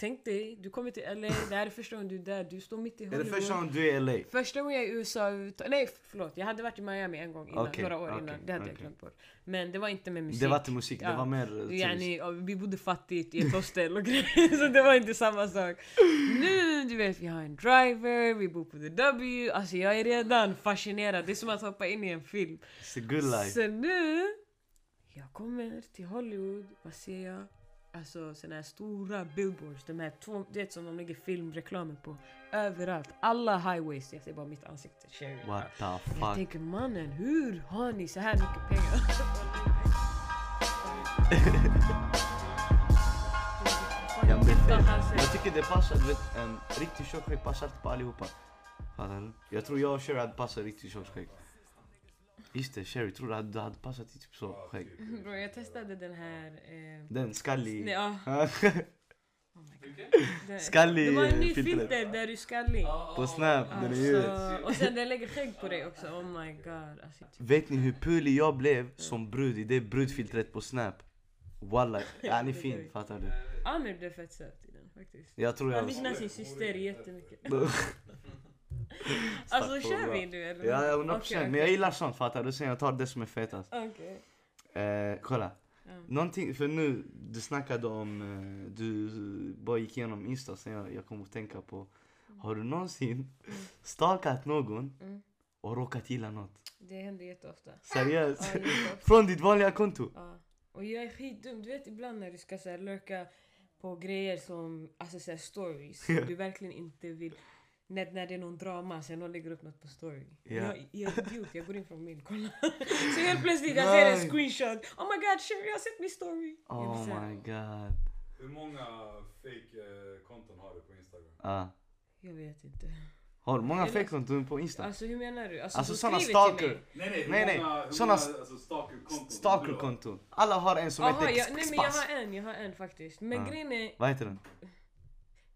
tänk dig, du kommer till LA, det här är första gången du är där, du står mitt i Är Hollywood. det första gången du är i LA? Första gången jag är i USA, nej förlåt, jag hade varit i Miami en gång innan, Okej, några år okej, innan. Det hade jag okej. glömt bort. Men det var inte med musik. Det var inte musik, det Ja. var mer eh. Yani, ja, vi bodde fattigt i ett hostel och grejer, så det var inte samma sak. Nu, du vet, vi har en driver, vi bor på the W. Alltså jag är redan fascinerad, det är som att hoppa in i en film. It's a good life. Så nu, jag kommer till Hollywood, vad ser jag? Alltså såna här stora billboards, de här två, du vet som de lägger filmreklamer på. Överallt, alla highways, jag ser bara mitt ansikte. Sherry. What the Jag fuck? tänker mannen, hur har ni så här mycket pengar? Jag Jag tycker det passar, du vet en riktig tjock passar på allihopa. Fattar du? Jag tror jag och Sherry hade passat riktigt skägg. Just det, Sherry, tror du att du hade passat i typ så skägg? Bro, jag testade den här... Eh, Den skallig... ja. Oh my God. Den- Skallig Det var en ny filter. där du är skallig. På snap, den är ju... Alltså, och sen den lägger skägg på dig också. Oh my god. Alltså, typ. Vet ni hur pulig jag blev som brud i det brudfiltret på snap? Walla, han är fin, fattar du? Amir blev fett söt i den faktiskt. Jag tror Han jag... liknar sin syster jättemycket. Alltså kör vi nu eller? Ja, ja, 100% Okej, Men okej. jag gillar sånt, fattar du? Sen jag tar det som är fetast. Okej. Eh, kolla. Ja. Någonting, för nu, du snackade om, eh, du bara gick igenom Insta sen jag, jag kom att tänka på. Har du någonsin stalkat någon Mm. och råkat gilla något? Det händer jätteofta. Seriöst? Ja. Från ditt vanliga konto? Ja. Och jag är skitdum. Du vet ibland när du ska så här, lurka på grejer som, alltså så här, stories. du verkligen inte vill. När, när det är någon drama, sen någon lägger upp något på story. Ja. Jag, jag är idiot, jag går in från min, kolla. så helt plötsligt jag ser en Nej. screenshot. Oh my god, Sherry jag har sett min story. Oh my god. Hur många fake-konton har du på Instagram? Ah. Jag vet inte. Har du många fejkkonton på Insta? Alltså hur menar du? Alltså, Alltså till stalker. mig. Nej nej, Nej, nej. många, Såna många alltså, stalker-konton? Stalkerkonton. Alla har en som Aha, heter jag, nej men jag har en, jag har en faktiskt. Men Ja. grejen är Vad heter den?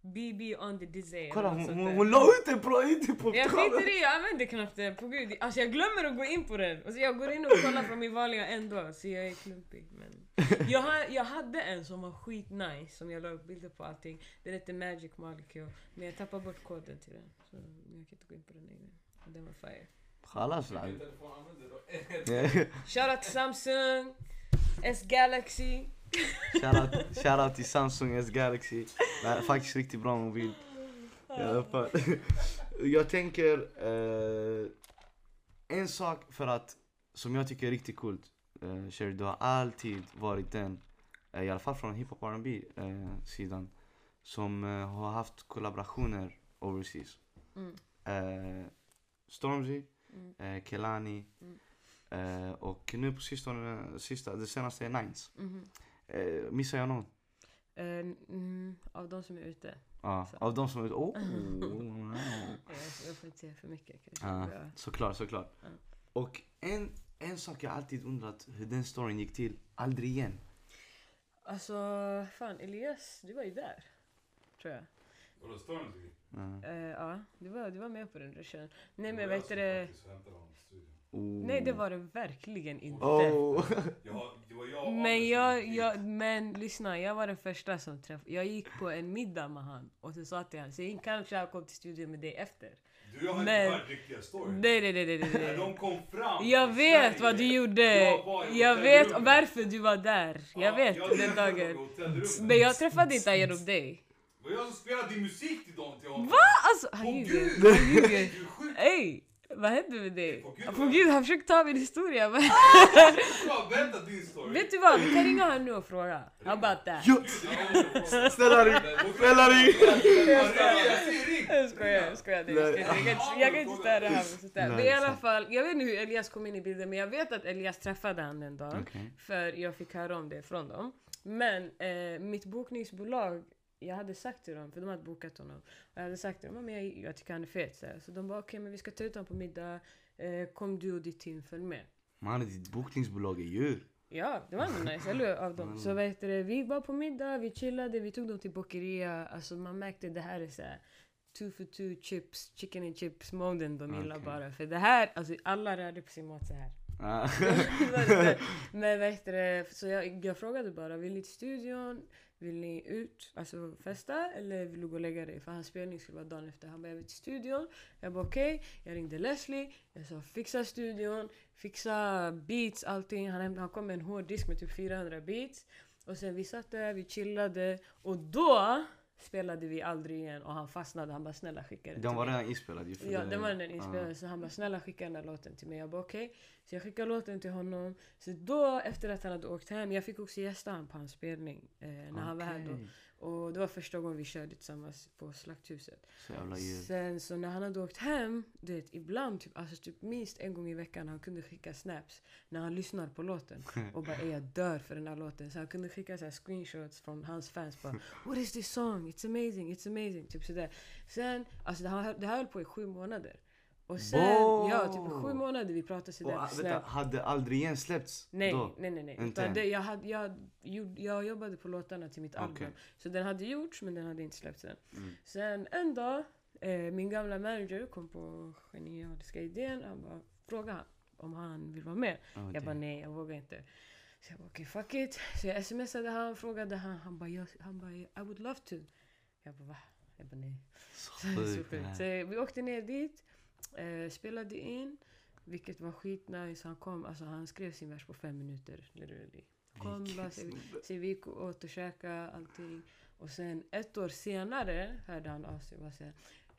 BB on the Dizzy. Kolla hon, hon, hon la ut det på, inte på Jag skiter i, jag använder knappt det. På gud. Alltså jag glömmer att gå in på den. Alltså jag går in och kollar från min vanliga ändå, så jag är klumpig. Men jag, har, jag hade en som var skitnice, som jag la upp bilder på allting. Den hette Magic Molecule. Men jag tappade bort koden till den. Så jag kan inte gå in på den längre. Den var fire. Då Shoutout till Samsung, S-Galaxy. Shoutout shoutout till Samsung S Galaxy. Det är faktiskt riktigt bra mobil. I alla fall. Jag tänker eh, en sak för att som jag tycker är riktigt coolt. Eh, Sherry, du har alltid varit den, eh, i alla fall från hiphop R&B eh, sidan, som eh, har haft kollaborationer overseas. Mm. Eh, Stormzy, Mm. eh, Kelani Mm. eh, och nu på sistone, sista, det senaste är Nines. Mhm. Eh, missar jag någon? Eh, mm, av de som är ute. Ja, Så. av de som är oh, wow. Jag, jag får inte säga för mycket ja. Såklart, såklart. Ja. Och en, en sak jag alltid undrat hur den storyn gick till, aldrig igen. Alltså, fan Elias, du var ju där. Tror jag. Vadå, Stormzy? Ja. Eh, ja, du var, du var med på den ruschen. Nej men vet du det? Honom. Oh. Nej det var det verkligen inte. Oh. Jag, det var jag Men jag, jag, men lyssna, jag var den första som träffade, jag gick på en middag med han och så sa till så jag kanske jag kom till studion med dig efter. Du jag har Men- inte hört riktiga stories. Nej nej nej nej de kom fram Jag vet Sverige, vad du gjorde! jag Jag vet varför du var där. Jag Ja, vet jag den dagen. Men jag träffade inte han genom dig. Det var jag som spelade din musik till dem till honom. Va? Alltså han ljuger. Han ljuger. Ey! Vad hände med dig? På Gud, han försökte ta min historia. Ja, Berätta din story. vet du vad? Vi kan ringa honom nu och fråga. About that. Snälla ring! Snälla ring! Jag skojar, jag skojar. Jag, kan- inte störa honom. Men i alla fall, jag vet inte hur Elias kom in i bilden men jag vet att Elias träffade han en dag. För jag fick höra om det från dem. Men eh, mitt bokningsbolag, jag hade sagt till dem, för de hade bokat honom. Och jag hade sagt till dem, men jag, jag tycker han är fet. Så, så de bara okej men vi ska ta ut honom på middag. Eh, kom du och ditt team följ med. Mannen ditt bokningsbolag är djur. Ja, det var ändå nice, eller? Av dem. Mm. Så vet du, vi var på middag, vi chillade, vi tog dem till Bokeria. Alltså man märkte det här är så här, two for two chips, chicken and chips moden de gillar Okej. bara. För det här, alltså alla rörde på sin mat så här. Ah. Men vet du, så jag, jag frågade bara, vill ni till studion? Vill ni ut, alltså festa eller vill du gå och lägga dig? För hans spelning skulle vara dagen efter. Han bara, jag vill till studion. Jag bara okej. Okay. Jag ringde Leslie. Jag sa fixa studion, fixa beats, allting. Han, han kom med en hård disk med typ 400 beats. Och sen vi satt där, vi chillade. Och då spelade vi aldrig igen. Och han fastnade. Han bara snälla skicka den Den till var mig. redan inspelad ju. Ja, den var den ja. inspelad. Så han bara snälla skicka den där låten till mig. Jag bara okej. Så jag skickade låten till honom. Så då efter att han hade åkt hem, jag fick också gästa honom på hans spelning. Eh, när han var här då. Och det var första gången vi körde tillsammans på Slakthuset. Så jävla. Sen så när han hade åkt hem, du vet ibland, typ, alltså typ minst en gång i veckan, han kunde skicka snaps när han lyssnar på låten. Och bara "Ey, jag dör för den här låten. Så han kunde skicka så här screenshots från hans fans bara What is this song? It's amazing, it's amazing. Typ sådär. Sen, alltså det här, det här höll på i sju månader. Och sen, Wow. ja typ sju månader vi pratade sådär på vänta, hade aldrig igen släppts Nej, då? nej, nej. nej. Inte det, jag, hade, jag, jag jobbade på låtarna till mitt album. Okej. Så den hade gjorts men den hade inte släppts än. Mm. Sen en dag, eh, min gamla manager kom på genialiska idén. Han bara frågade han om han vill vara med. Ja, Jag det- bara nej, jag vågar inte. Så jag bara okej, fuck it. Så jag smsade han, frågade han. Han bara, jag, han bara I would love to. Jag bara va? Jag bara nej. Så Så, så. Så vi åkte ner dit, eh, spelade in, vilket var skitnice. Han kom, alltså han skrev sin vers på fem minuter. Literally. Kom, bara, så, vi, gick och åt och käkade allting. Och sen ett år senare hörde han av sig och var såhär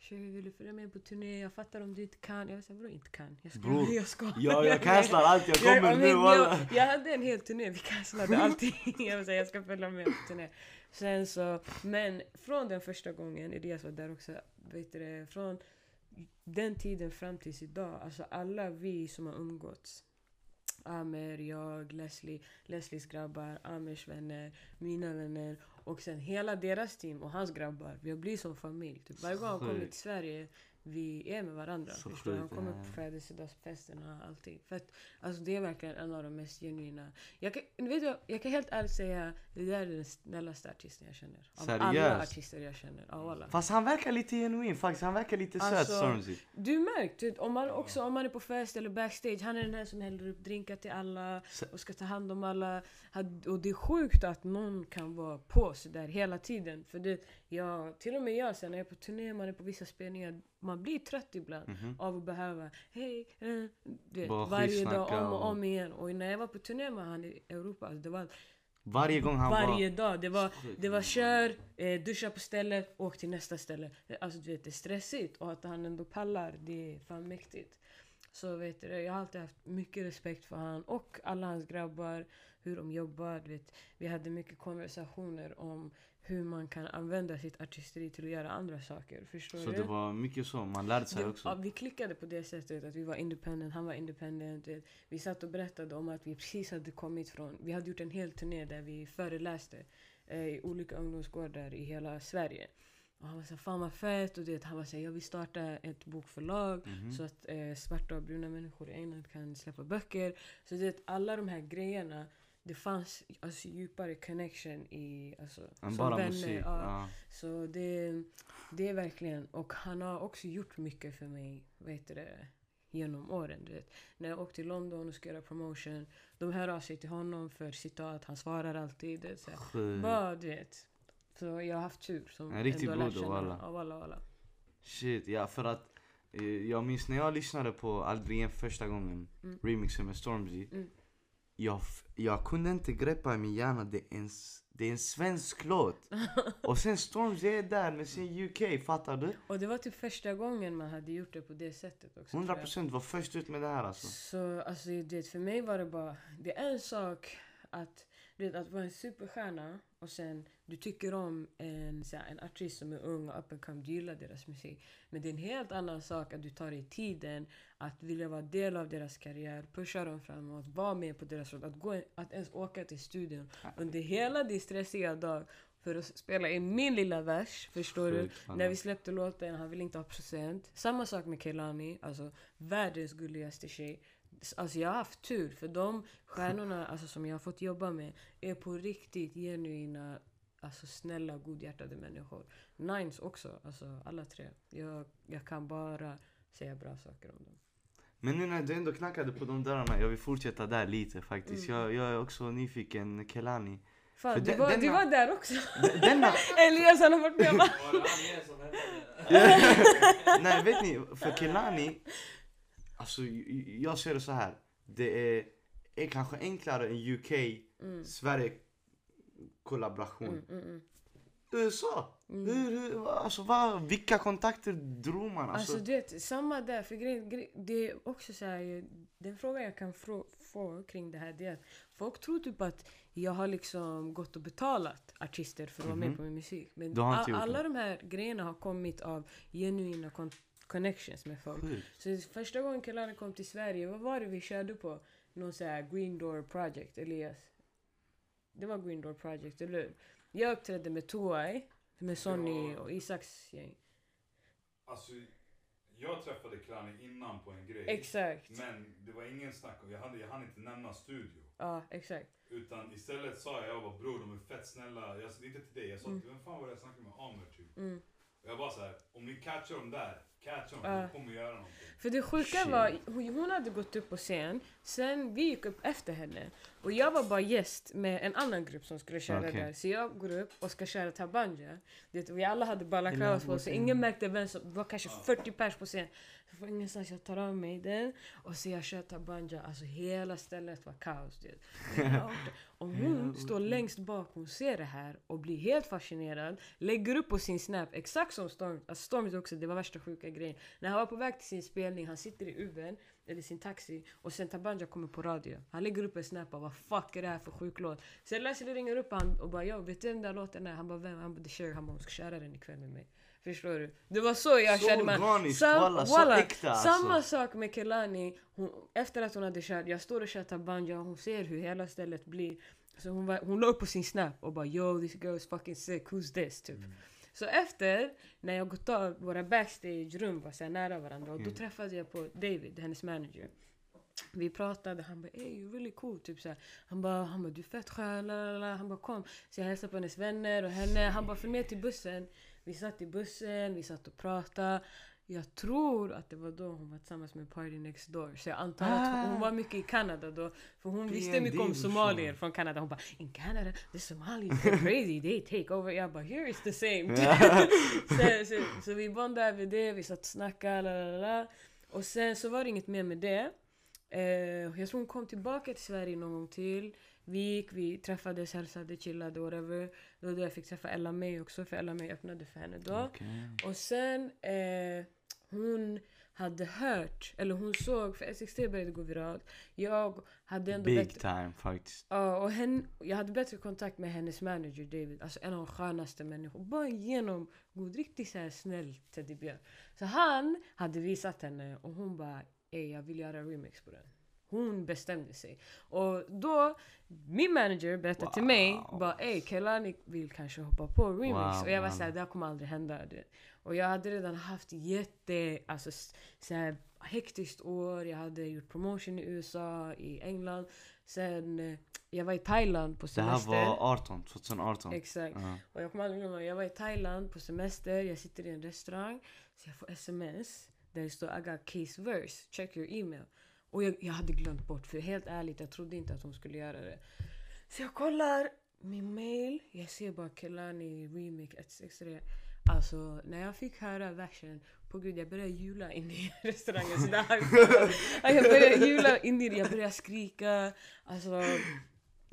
Tjej, vill du följa med på turné? Jag fattar om du inte kan. Jag sa vadå inte kan? Jag ska. Bror, jag ska. Ja, jag cancelar allt, jag kommer jag, nu jag, jag hade en hel turné, vi cancellade allting. jag såhär, jag ska följa med på turné. Sen så, men från den första gången, Elias var där också, vet du från den tiden fram tills idag, alltså alla vi som har umgåtts Amer, jag, Leslie, Leslies grabbar, Amers vänner, mina vänner och sen hela deras team och hans grabbar. Vi har blivit som familj. Typ varje gång han kommer till Sverige, vi är med varandra. Så förstår? Han kommer ja. på födelsedagsfesterna och allting. För att, alltså det är verkligen en av de mest genuina. Jag kan, vet du, jag kan helt ärligt säga, det där är den snällaste artisten jag känner. Av alla Seriöst? artister jag känner. Av alla. Fast han verkar lite genuin faktiskt, han verkar lite söt Alltså, Stormzy. Du märkt, du vet, om man också om man är på fest eller backstage, han är den här som häller upp drinkar till alla och ska ta hand om alla. Och det är sjukt att någon kan vara på sig där hela tiden. För det, jag, till och med jag, sen när jag är på turné, man är på vissa spelningar, man blir trött ibland Mhm. av att behöva hej, eh, du vet, Bara varje dag om och om igen. Och när jag var på turné med han i Europa, alltså det var Varje gång han varje var... dag. Det var, det var kör, eh, duscha på stället, åk till nästa ställe. Eh, Alltså du vet, det är stressigt och att han ändå pallar, det är fan mäktigt. Så vet du, jag har alltid haft mycket respekt för han och alla hans grabbar, hur de jobbar. Du vet. Vi hade mycket konversationer om hur man kan använda sitt artisteri till att göra andra saker. Förstår Så du? det var mycket så, man lärde sig Det- också. Ja, vi klickade på det sättet att vi var independent, han var independent. Vi satt och berättade om att vi precis hade kommit från... Vi hade gjort en hel turné där vi föreläste eh, i olika ungdomsgårdar i hela Sverige. Och han var så fan vad fett och det, han var så jag vill starta ett bokförlag Mhm. så att eh, svarta och bruna människor i England kan släppa böcker. Så det, alla de här grejerna, det fanns alltså, djupare connection i... Alltså, Än som bara vänner, musik. ja. Ja. Så det, det är verkligen, och han har också gjort mycket för mig, vet du det, genom åren. Du vet. När jag åkte till London och ska göra promotion, de hör av sig till honom för citat, han svarar alltid. Det, så här. Bara, du vet. Så jag har haft tur som En riktig ändå lärt känna- walla. Ja, walla, walla. Shit, ja för att eh, jag minns när jag lyssnade på Aldrig första gången, Mm. remixen med Stormzy. Mm. Jag, jag kunde inte greppa i min hjärna, det är en, det är en svensk låt. Och sen Stormzy är där med sin UK, fattar du? Och det var typ första gången man hade gjort det på det sättet också. tror jag. 100% var först ut med det här alltså. Så alltså, det, för mig var det bara, det är en sak att, du vet, att vara en superstjärna och sen du tycker om en, så här, en artist som är ung och up and come, du gillar deras musik. Men det är en helt annan sak att du tar dig tiden att vilja vara del av deras karriär, pusha dem framåt, vara med på deras råd, att, gå, att ens åka till studion under hela din stressiga dag för att spela in min lilla vers, förstår du? Sjukt, walla. När vi släppte låten, han ville inte ha procent. Samma sak med Kehlani, alltså världens gulligaste tjej. Alltså jag har haft tur, för de stjärnorna alltså, som jag har fått jobba med är på riktigt genuina, alltså snälla, godhjärtade människor. Nines också, alltså alla tre. Jag, jag kan bara säga bra saker om dem. Men nu när du ändå knackade på de dörrarna, jag vill fortsätta där lite faktiskt. Mm. Jag, jag är också nyfiken, Kelani. Fan, du, den- var, du denna- var där också. Denna, Elias han har varit med som hände? nej vet ni, för Kelani, alltså jag ser det så här. Det är, är kanske enklare än UK, Sverige kollaboration. Mm, mm, mm. USA, hur, hur, alltså vad, vilka kontakter drog man? Alltså, Alltså du vet, samma där. För grej, grej, det är också så här, den frågan jag kan frå, få kring det här det är att folk tror typ att jag har liksom gått och betalat artister för att vara med på min musik. Men Mhm. All, alla de här grejerna har kommit av genuina kon- connections med folk. Sjukt. Så första gången Kelani kom till Sverige, vad var det vi körde på? Någon sån här Green Door Project, Elias? Det var Green Door Project, eller hur? Jag uppträdde med Tuai, med Sonny och Isaks gäng. Alltså, jag träffade Klani innan på en grej. Exakt. Men det var ingen snack om, jag hann, jag hann inte nämna studio. Ja, exakt. Utan istället sa jag, jag bara bror de är fett snälla. Jag sa inte till dig, jag sa till vem fan var det jag snackade med? Amer typ. Mm. Och jag bara så här, om ni catchar dem där, dem, Ja. de kommer göra någonting. För det sjuka Shit. var, hon hon hade gått upp på scen, sen vi gick upp efter henne. Och jag var bara gäst med en annan grupp som skulle köra Okej. där. Så jag går upp och ska köra tabanja. Det, vi alla hade balaklavas på oss, så ingen märkte vem som, det var kanske 40 pers på scen. Så från ingenstans jag tar av mig den och så jag kör tabanja. Alltså hela stället var kaos. Det. Och hon står längst bak, hon ser det här och blir helt fascinerad. Lägger upp på sin snap, exakt som Storm. Alltså Storm också, det var värsta sjuka grejen. När han var på väg till sin spelning, han sitter i Ubern, eller sin taxi, och sen Tabanja kommer på radio. Han lägger upp en snap av vad fuck är det här för sjuk låt? Sen Leslie ringer upp han och bara yo, vet du vem den där låten är? Han bara vem? Han bara The Cher, han bara hon ska köra den ikväll med mig. Förstår du? Det var så jag Så kände man. organiskt, walla, så äkta, alltså. Samma sak med Kelani. Hon, efter att hon hade kört, jag står och kör tabanja och hon ser hur hela stället blir. Så hon, var, hon la upp på sin snap och bara yo this girl is fucking sick, who's this? Typ. Så efter, när jag gått av, våra backstage-rum var så här nära varandra och då träffade jag på David, hennes manager. Vi pratade, han bara ey you're really cool, typ så här. Han bara, han bara du är fett skön. Han bara kom. Så jag hälsade på hennes vänner och henne. Han bara följ med till bussen. Vi satt i bussen, vi satt och pratade. Jag tror att det var då hon var tillsammans med Party Next Door. Så jag antar att hon, hon var mycket i Kanada då. För hon visste mycket om somalier från Kanada. Hon bara in Canada the Somalis they're crazy, they take over. Jag bara here is the same. så, så, så vi bondade över det, vi satt och snackade, la, la, la. Och sen så var det inget mer med det. Eh, jag tror hon kom tillbaka till Sverige någon gång till. Vi gick, vi träffades, hälsade, chillade, whatever. Det var då jag fick träffa Ella May också, för Ella May öppnade för henne då. Okej. Och sen, eh, hon hade hört, eller hon såg, för SXT började gå viralt. Jag hade ändå Big bättre... time faktiskt. Ja, och hen, jag hade bättre kontakt med hennes manager David. Alltså en av de skönaste människor. Bara genomgod, riktigt så här snäll teddybjörn. Så han hade visat henne och hon bara Ey, jag vill göra remix på den. Hon bestämde sig. Och då, min manager berättade till mig Wow. bara ey, Kelani vill kanske hoppa på remix. Wow, och jag var wow. såhär, det här kommer aldrig hända. Och jag hade redan haft jätte, alltså s- så här, hektiskt år. Jag hade gjort promotion i USA, i England. Sen, eh, jag var i Thailand på Det här semester. var 18, 2018. Exakt. Ja. Och jag kommer aldrig glömma, jag var i Thailand på semester, jag sitter i en restaurang. Så jag får sms där det står I got case verse, check your email. Och jag, jag hade glömt bort, för helt ärligt, jag trodde inte att hon skulle göra det. Så jag kollar min mail, jag ser bara Kelani remix 163. Alltså när jag fick höra versen, på gud jag började jula inne i restaurangen. Jag började jula inne i det, jag började skrika. Alltså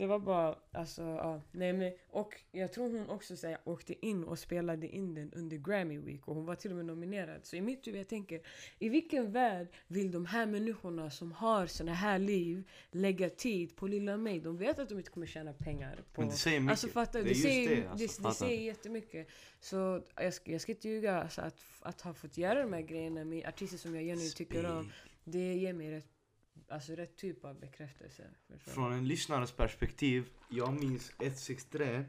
det var bara, alltså ja. Nej, men, och jag tror hon också så här, åkte in och spelade in den under Grammy Week och hon var till och med nominerad. Så i mitt huvud jag tänker, i vilken värld vill de här människorna som har såna här liv lägga tid på lilla mig? De vet att de inte kommer tjäna pengar på... Men det säger mycket. Alltså fattar? Det Det, säger, det, alltså, det, säger jättemycket. Så jag ska, jag ska inte ljuga, alltså, att, att ha fått göra de här grejerna med artister som jag genuint tycker om. Det ger mig rätt, alltså, rätt typ av bekräftelse. Från en lyssnares perspektiv, jag minns 163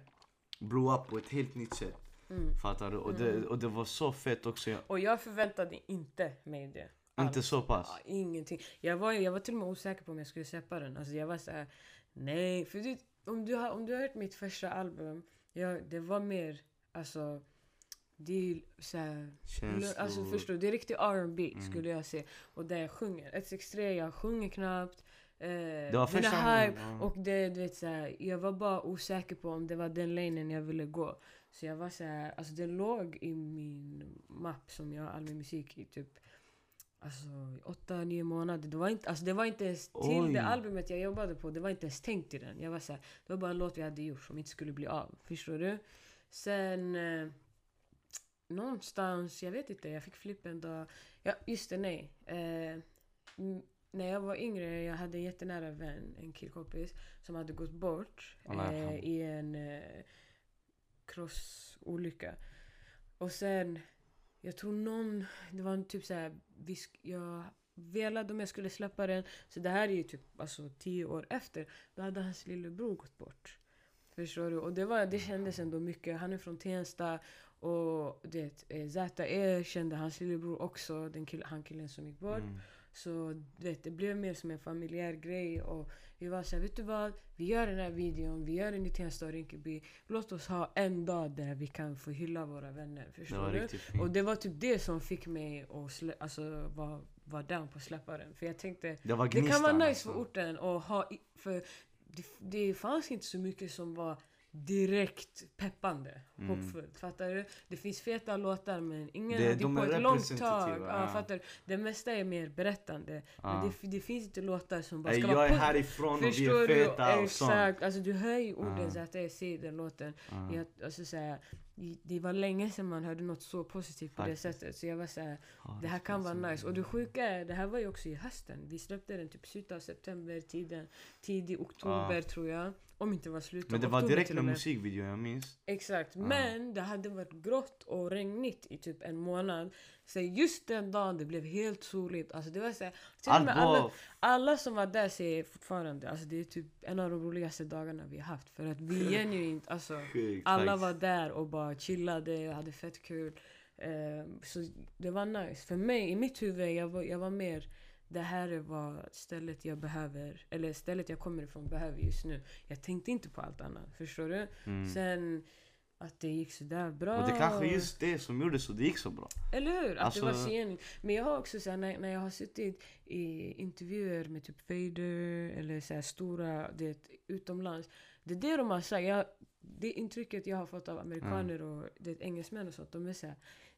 blew up på ett helt nytt sätt. Mm. Fattar du? Och det, och det var så fett också. Jag, Och jag förväntade inte mig det. inte alls. så pass. Ja, ingenting. Jag var, jag var till och med osäker på om jag skulle släppa den. Alltså jag var så här, nej. För du, om, du har, om du har hört mitt första album, ja, det var mer, alltså, det är så här, Känslor. Alltså förstår? Det är riktigt R&B Mm. skulle jag säga. Och där jag sjunger. 163, jag sjunger knappt. Eh, Det var första hype ja. och det, du vet, så här, jag var bara osäker på om det var den lanen jag ville gå. Så jag var så här, alltså det låg i min mapp som jag har all min musik i typ Alltså åtta, nio månader. Det var inte, alltså, det var inte ens till Oj. det albumet jag jobbade på. Det var inte ens tänkt i den. Jag var så här, det var bara en låt vi hade gjort som inte skulle bli av. Förstår du? Sen eh, någonstans, jag vet inte, jag fick flipp en dag. Ja, just det, nej. Eh, när jag var yngre, jag hade en jättenära vän, en killkompis, som hade gått bort eh, i en eh, crossolycka. Och sen, jag tror någon, det var en typ såhär, jag velade om jag skulle släppa den. Så det här är ju typ alltså, tio år efter. Då hade hans lillebror gått bort. Förstår du? Och det, var, det kändes ändå mycket. Han är från Tensta. Och det, eh, ZE kände hans lillebror också, den kill, han killen som gick bort. Mm. Så du vet, det blev mer som en familjär grej. Och vi var såhär, vet du vad? Vi gör den här videon, vi gör den i Tensta och Rinkeby. Låt oss ha en dag där vi kan få hylla våra vänner. Det Förstår du? fint. Och det var typ det som fick mig att slä- alltså, vara var down på att släppa den. För jag tänkte, det det kan vara nice alltså. för orten att ha... För det, det fanns inte så mycket som var direkt peppande, Mm. hoppfullt. Fattar du? Det finns feta låtar men ingen Det- de på är ett långt tag. Ja, ja. fattar du? Det mesta är mer berättande. Ja. Men det, det finns inte låtar som bara ska jag vara är härifrån och vi är du? feta och sånt. Exakt. Alltså du hör ju orden så att jag säger den låten. Ja. Jag, alltså, så här, det var länge sedan man hörde något så positivt på det sättet. Så jag var så här, Ja, det här är kan vara nice. Och det sjuka är, det här var ju också i hösten. Vi släppte den typ slutet av september, tiden, tidig oktober tror jag. Om inte var slutet Men det var direkt med. musikvideo, jag minns. Exakt. Ja. Men det hade varit grått och regnigt i typ en månad. Så just den dagen det blev helt soligt. Alltså det var så här, Allt med alla, alla som var där säger fortfarande, alltså det är typ en av de roligaste dagarna vi har haft. För att vi genuint, alltså alla var där och bara chillade och hade fett kul. Ehm, så det var nice. För mig, i mitt huvud, jag var, jag var mer det här är vad stället jag behöver, eller stället jag kommer ifrån behöver just nu. Jag tänkte inte på allt annat, förstår du? Mm. Sen att det gick sådär bra. Och det kanske är just det som gjorde så det gick så bra. Eller hur? Att Alltså- det var så genuint. Men jag har också så här, när, när jag har suttit i intervjuer med typ Fader eller så här stora det, utomlands. Det är det de har sagt. Jag, det intrycket jag har fått av amerikaner och det, engelsmän och sånt. De är så här,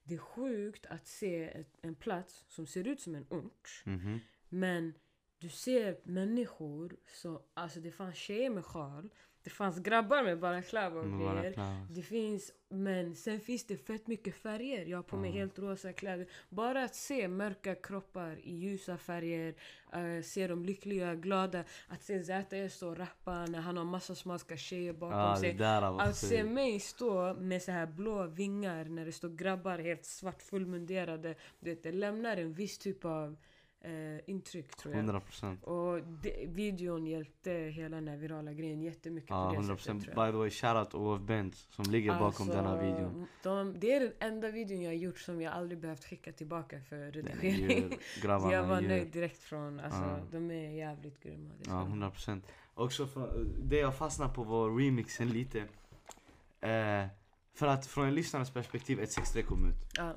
det är sjukt att se ett, en plats som ser ut som en ort. Mhm. Men du ser människor som, alltså det fanns tjejer med sjal. Det fanns grabbar med balaclava och Men bara grejer. Det finns, men sen finns det fett mycket färger. Jag har på mig Ja. helt rosa kläder. Bara att se mörka kroppar i ljusa färger, eh, se dem lyckliga, glada. Att se ZE stå och rappa när han har massa smaska tjejer bakom det sig. Att se mig stå med så här blå vingar när det står grabbar helt svart fullmunderade. Det lämnar en viss typ av eh, intryck tror jag. 100 procent. Och det, videon hjälpte hela den här virala grejen jättemycket Ja, på det 100 sättet procent. tror jag. By the way, shoutout OF Bent som ligger bakom Alltså, denna videon. De, det är den enda videon jag har gjort som jag aldrig behövt skicka tillbaka för redigering. Så Grabbarna jag var nöjd direkt från, alltså Ja. de är jävligt grymma. Ja, de ha. 100 procent. Också för, det jag fastnade på var remixen lite. Eh, för att från en lyssnares perspektiv, 163 kom ut. Ja.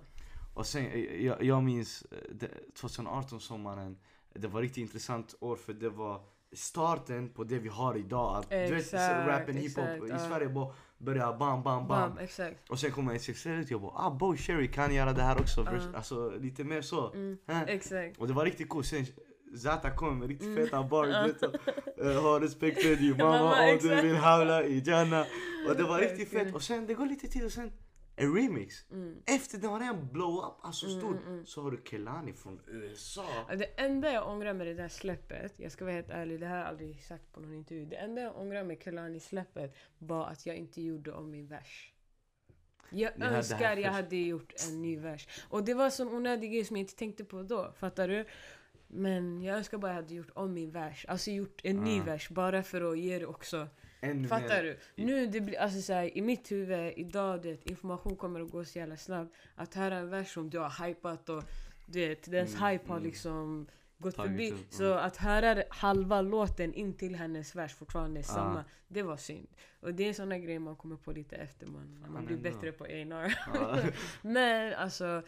Och sen, eh, jag, jag minns eh, det- 2018 sommaren. Det var riktigt intressant år för det var starten på det vi har idag. Att, du vet, Exakt, rappen, hiphop exakt, i. Sverige bara börjar bam, bam, bam. Bam, exakt. Och sen kommer 163 ut jag bara ah Bo Sherry kan göra det här också. Vers- Alltså lite mer så. Mm, Eh. exakt. Och det var riktigt coolt. Sen Zata kom med riktigt Mm. feta bars. Eh, Ha respekt för din mamma om du exakt. vill havla i Jannah. Och det var Exakt. riktigt fett. Och sen det går lite tid och sen en remix. Mm. Efter den var redan blow up, alltså Mm, stor. mm, mm. Så har du Kelani från USA. Det enda jag ångrar med det där släppet, jag ska vara helt ärlig, det här har jag aldrig sagt på någon intervju. Det enda jag ångrar med Kelani-släppet var att jag inte gjorde om min vers. Jag hade önskar jag hade gjort en ny vers. Och det var en sån onödig grej som jag inte tänkte på då. Fattar du? Men jag önskar bara jag hade gjort om min vers. Alltså gjort en ny Ah. vers bara för att ge det också. Ännu Fattar mer. du? Nu det blir, alltså så här, i mitt huvud idag, det, information kommer att gå så jävla snabbt. Att höra en vers som du har hypat och du vet, dens Mm, hype har mm. liksom gått Tagit förbi. upp, Så mm. att höra halva låten in till hennes vers fortfarande är Ah. samma, det var synd. Och det är såna grejer man kommer på lite efter man, när man blir bättre på A&R. Ja. Men alltså,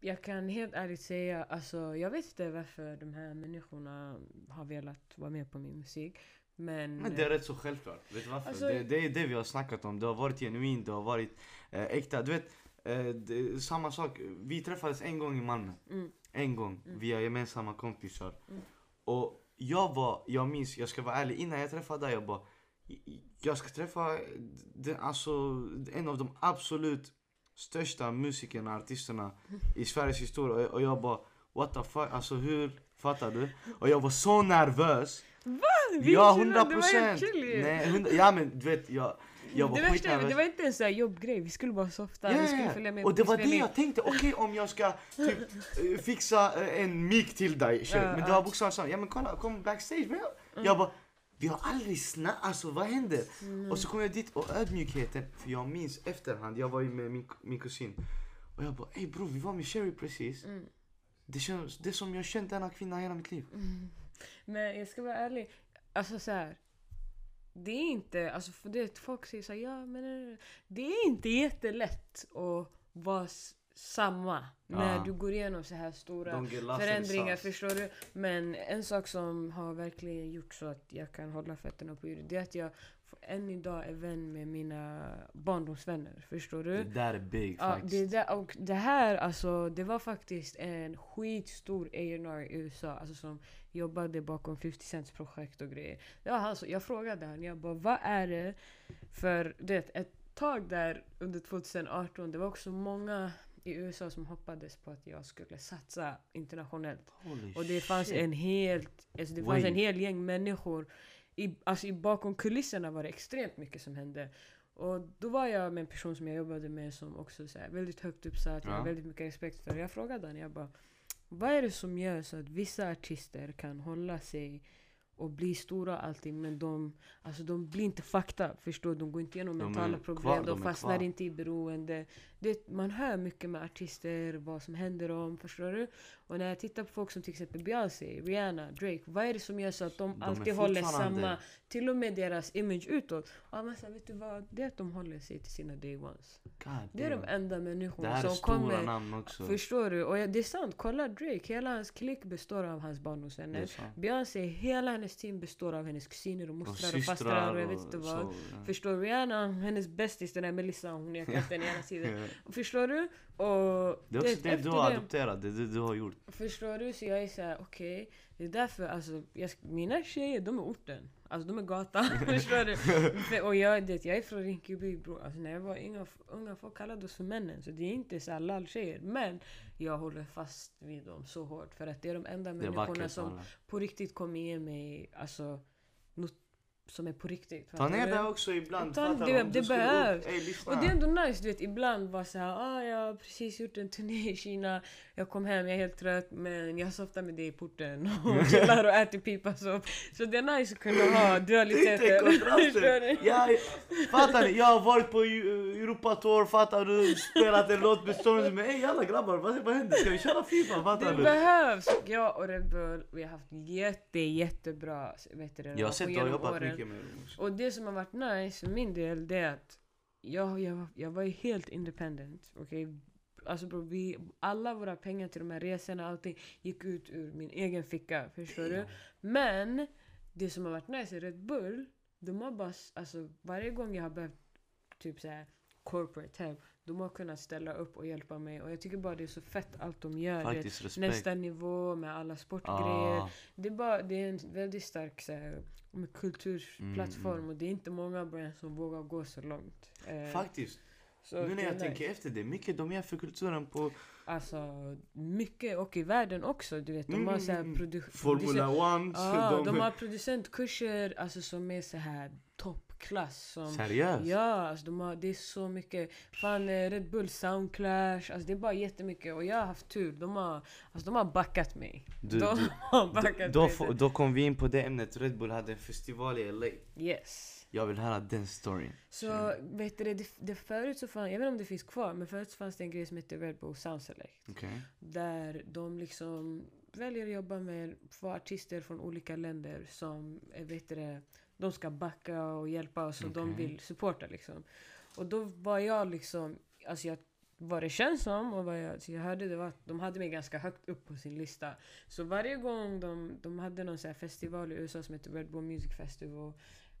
jag kan helt ärligt säga, alltså jag vet inte varför de här människorna har velat vara med på min musik. Men... Men det är rätt så självklart. Vet du varför? Alltså- det, det är det vi har snackat om. Det har varit genuint, det har varit eh, äkta. Du vet, eh, det, samma sak. Vi träffades en gång i Malmö. Mm. En gång, via gemensamma kompisar. Mm. Och jag var, jag minns, jag ska vara ärlig, innan jag träffade dig, jag bara jag ska träffa den, alltså, en av de absolut största musikerna, artisterna i Sveriges historia. Och- Och jag bara, what the fuck, alltså hur, fattar du? Och jag var så nervös. Vi Ja, chillade, hundra det var helt procent! chill ju. Nej, ja men du vet, jag, jag var det, värsta, det var inte en sån här jobbgrej, vi skulle bara softa, Ja, vi skulle ja. följa med Och det var det jag tänkte, okej om jag ska typ eh, fixa eh, en mic till dig. Ja, men ja. var bokstavligt så, ja men kolla, kom backstage. Men jag, jag bara, vi har aldrig snackat, alltså vad händer? Mm. Och så kom jag dit och ödmjukheten, för jag minns efterhand, jag var ju med min, min kusin. Och jag bara, ey bror vi var med Sherry precis. Mm. Det, känns, det som jag har känt denna kvinna hela mitt liv. Men jag ska vara ärlig, alltså så här. Det är inte, alltså för det folk säger såhär, ja men eh, det är inte jättelätt att vara samma när Ja. du går igenom så här stora förändringar, förstår du? Men en sak som har verkligen gjort så att jag kan hålla fötterna på jorden, det är att jag än idag är vän med mina barndomsvänner, förstår du? Det där är big Ja, faktiskt. det, där, och det här alltså, det var faktiskt en skitstor A&R i USA alltså, som jobbade bakom 50 Cents projekt och grejer. Det han som, jag frågade honom, jag bara vad är det för, du vet, ett tag där under 2018, det var också många i USA som hoppades på att jag skulle satsa internationellt. Holy Och det fanns shit. en helt, alltså det fanns en hel gäng människor. I, alltså i bakom kulisserna var det extremt mycket som hände. Och då var jag med en person som jag jobbade med som också så här, väldigt högt uppsatt, jag Ja. har väldigt mycket respekt för. Jag frågade honom, jag bara Vad är det som gör så att vissa artister kan hålla sig och bli stora och allting men de, alltså de blir inte up, förstår? De går inte igenom De är mentala kvar, problem, de, de är fastnar kvar. inte i beroende. Det, man hör mycket med artister, vad som händer dem, förstår du? Och när jag tittar på folk som till exempel Beyoncé, Rihanna, Drake, vad är det som gör så att de, De alltid håller samma, till och med deras image utåt? Ja, men så, vet du vad? Det är att de håller sig till sina day ones. God Det är de enda människorna som kommer namn också. Förstår du? Och det är sant, kolla Drake. Hela hans klick består av hans barndomsvänner. Beyoncé, hela hennes team består av hennes kusiner och mostrar och fastrar och jag vet inte vad. ja. Förstår? Rihanna, hennes bästis, den där Melissa, hon är katten ena sidan. Förstår du? Och Det är också det du har adopterat, det är det du har gjort. Förstår du? Så jag är såhär, okej. Det är därför, alltså, jag, mina tjejer de är orten. Alltså de är gatan. Förstår du? För, och jag, det, jag är från Rinkeby bror. Alltså, när jag var unga, unga folk kallade oss för männen. Så det är inte så här lall-tjejer. Men jag håller fast vid dem så hårt. För att det är de enda Det människorna vackert som på riktigt kommer ge mig alltså, som är på riktigt. Ner du? det också ibland. Ta- fattar det- det skulle behövs. Ey. Och det är ändå nice, du vet ibland var så här, ah, jag har precis gjort en turné i Kina, jag kom hem, jag är helt trött men jag softar med dig i porten och chillar och äter pipa så. Så det är nice att kunna ha Lite dualiteter. Ja, fattar ni? Jag har varit på Eu- Europatour, fattar du? Spelat en låt med Stormzy. Men ey alla grabbar, vad, vad händer? Ska vi köra Fifa? Fattar Det du? behövs! Jag och Red Bull, vi har haft jätte, jättebra vet du, det, Jag har sett du har jobbat åren. mycket med också. Och det som har varit nice för min del, det är att jag, jag, jag var ju helt independent. okej? Alltså bro, vi, alla våra pengar till de här resorna, allting gick ut ur min egen ficka. Förstår du? Men det som har varit nice i Red Bull, de har bara, alltså varje gång jag har behövt typ så här corporate help, de har kunnat ställa upp och hjälpa mig. Och jag tycker bara det är så fett allt de gör. vet. Faktiskt. Nästa nivå med alla sportgrejer. Ah, Det är, bara, det är en väldigt stark så här, kulturplattform Mm, mm. och det är inte många brands som vågar gå så långt. Eh, faktiskt. Så Nu när jag tänker nice. efter, det är mycket de gör för kulturen på Alltså mycket, och i världen också. Du vet, de har så här Mm, produ- Formula 1. Ja, de har producentkurser alltså, som är så här toppklass. Som, Seriöst? Ja, alltså de har, det är så mycket. Fan, eh, Red Bull Soundclash. Alltså det är bara jättemycket. Och jag har haft tur. De har, alltså, de har backat mig. Du, de du, har backat då, mig. få- då kom vi in på det ämnet. Red Bull hade en festival i LA. Yes. Jag vill höra den storyn. Så vet du, det, det förut så fanns, jag vet inte om det finns kvar, men förut så fanns det en grej som hette Red Bull Sound Select. Okej? Där de liksom väljer att jobba med artister från olika länder som, eh, vet du, de ska backa och hjälpa oss och de Okej. vill supporta liksom. Och då var jag liksom, alltså jag vad det känns som och vad jag, så jag hörde det var att de hade mig ganska högt upp på sin lista. Så varje gång de, de hade någon så festival i USA som heter Red Bull Music Festival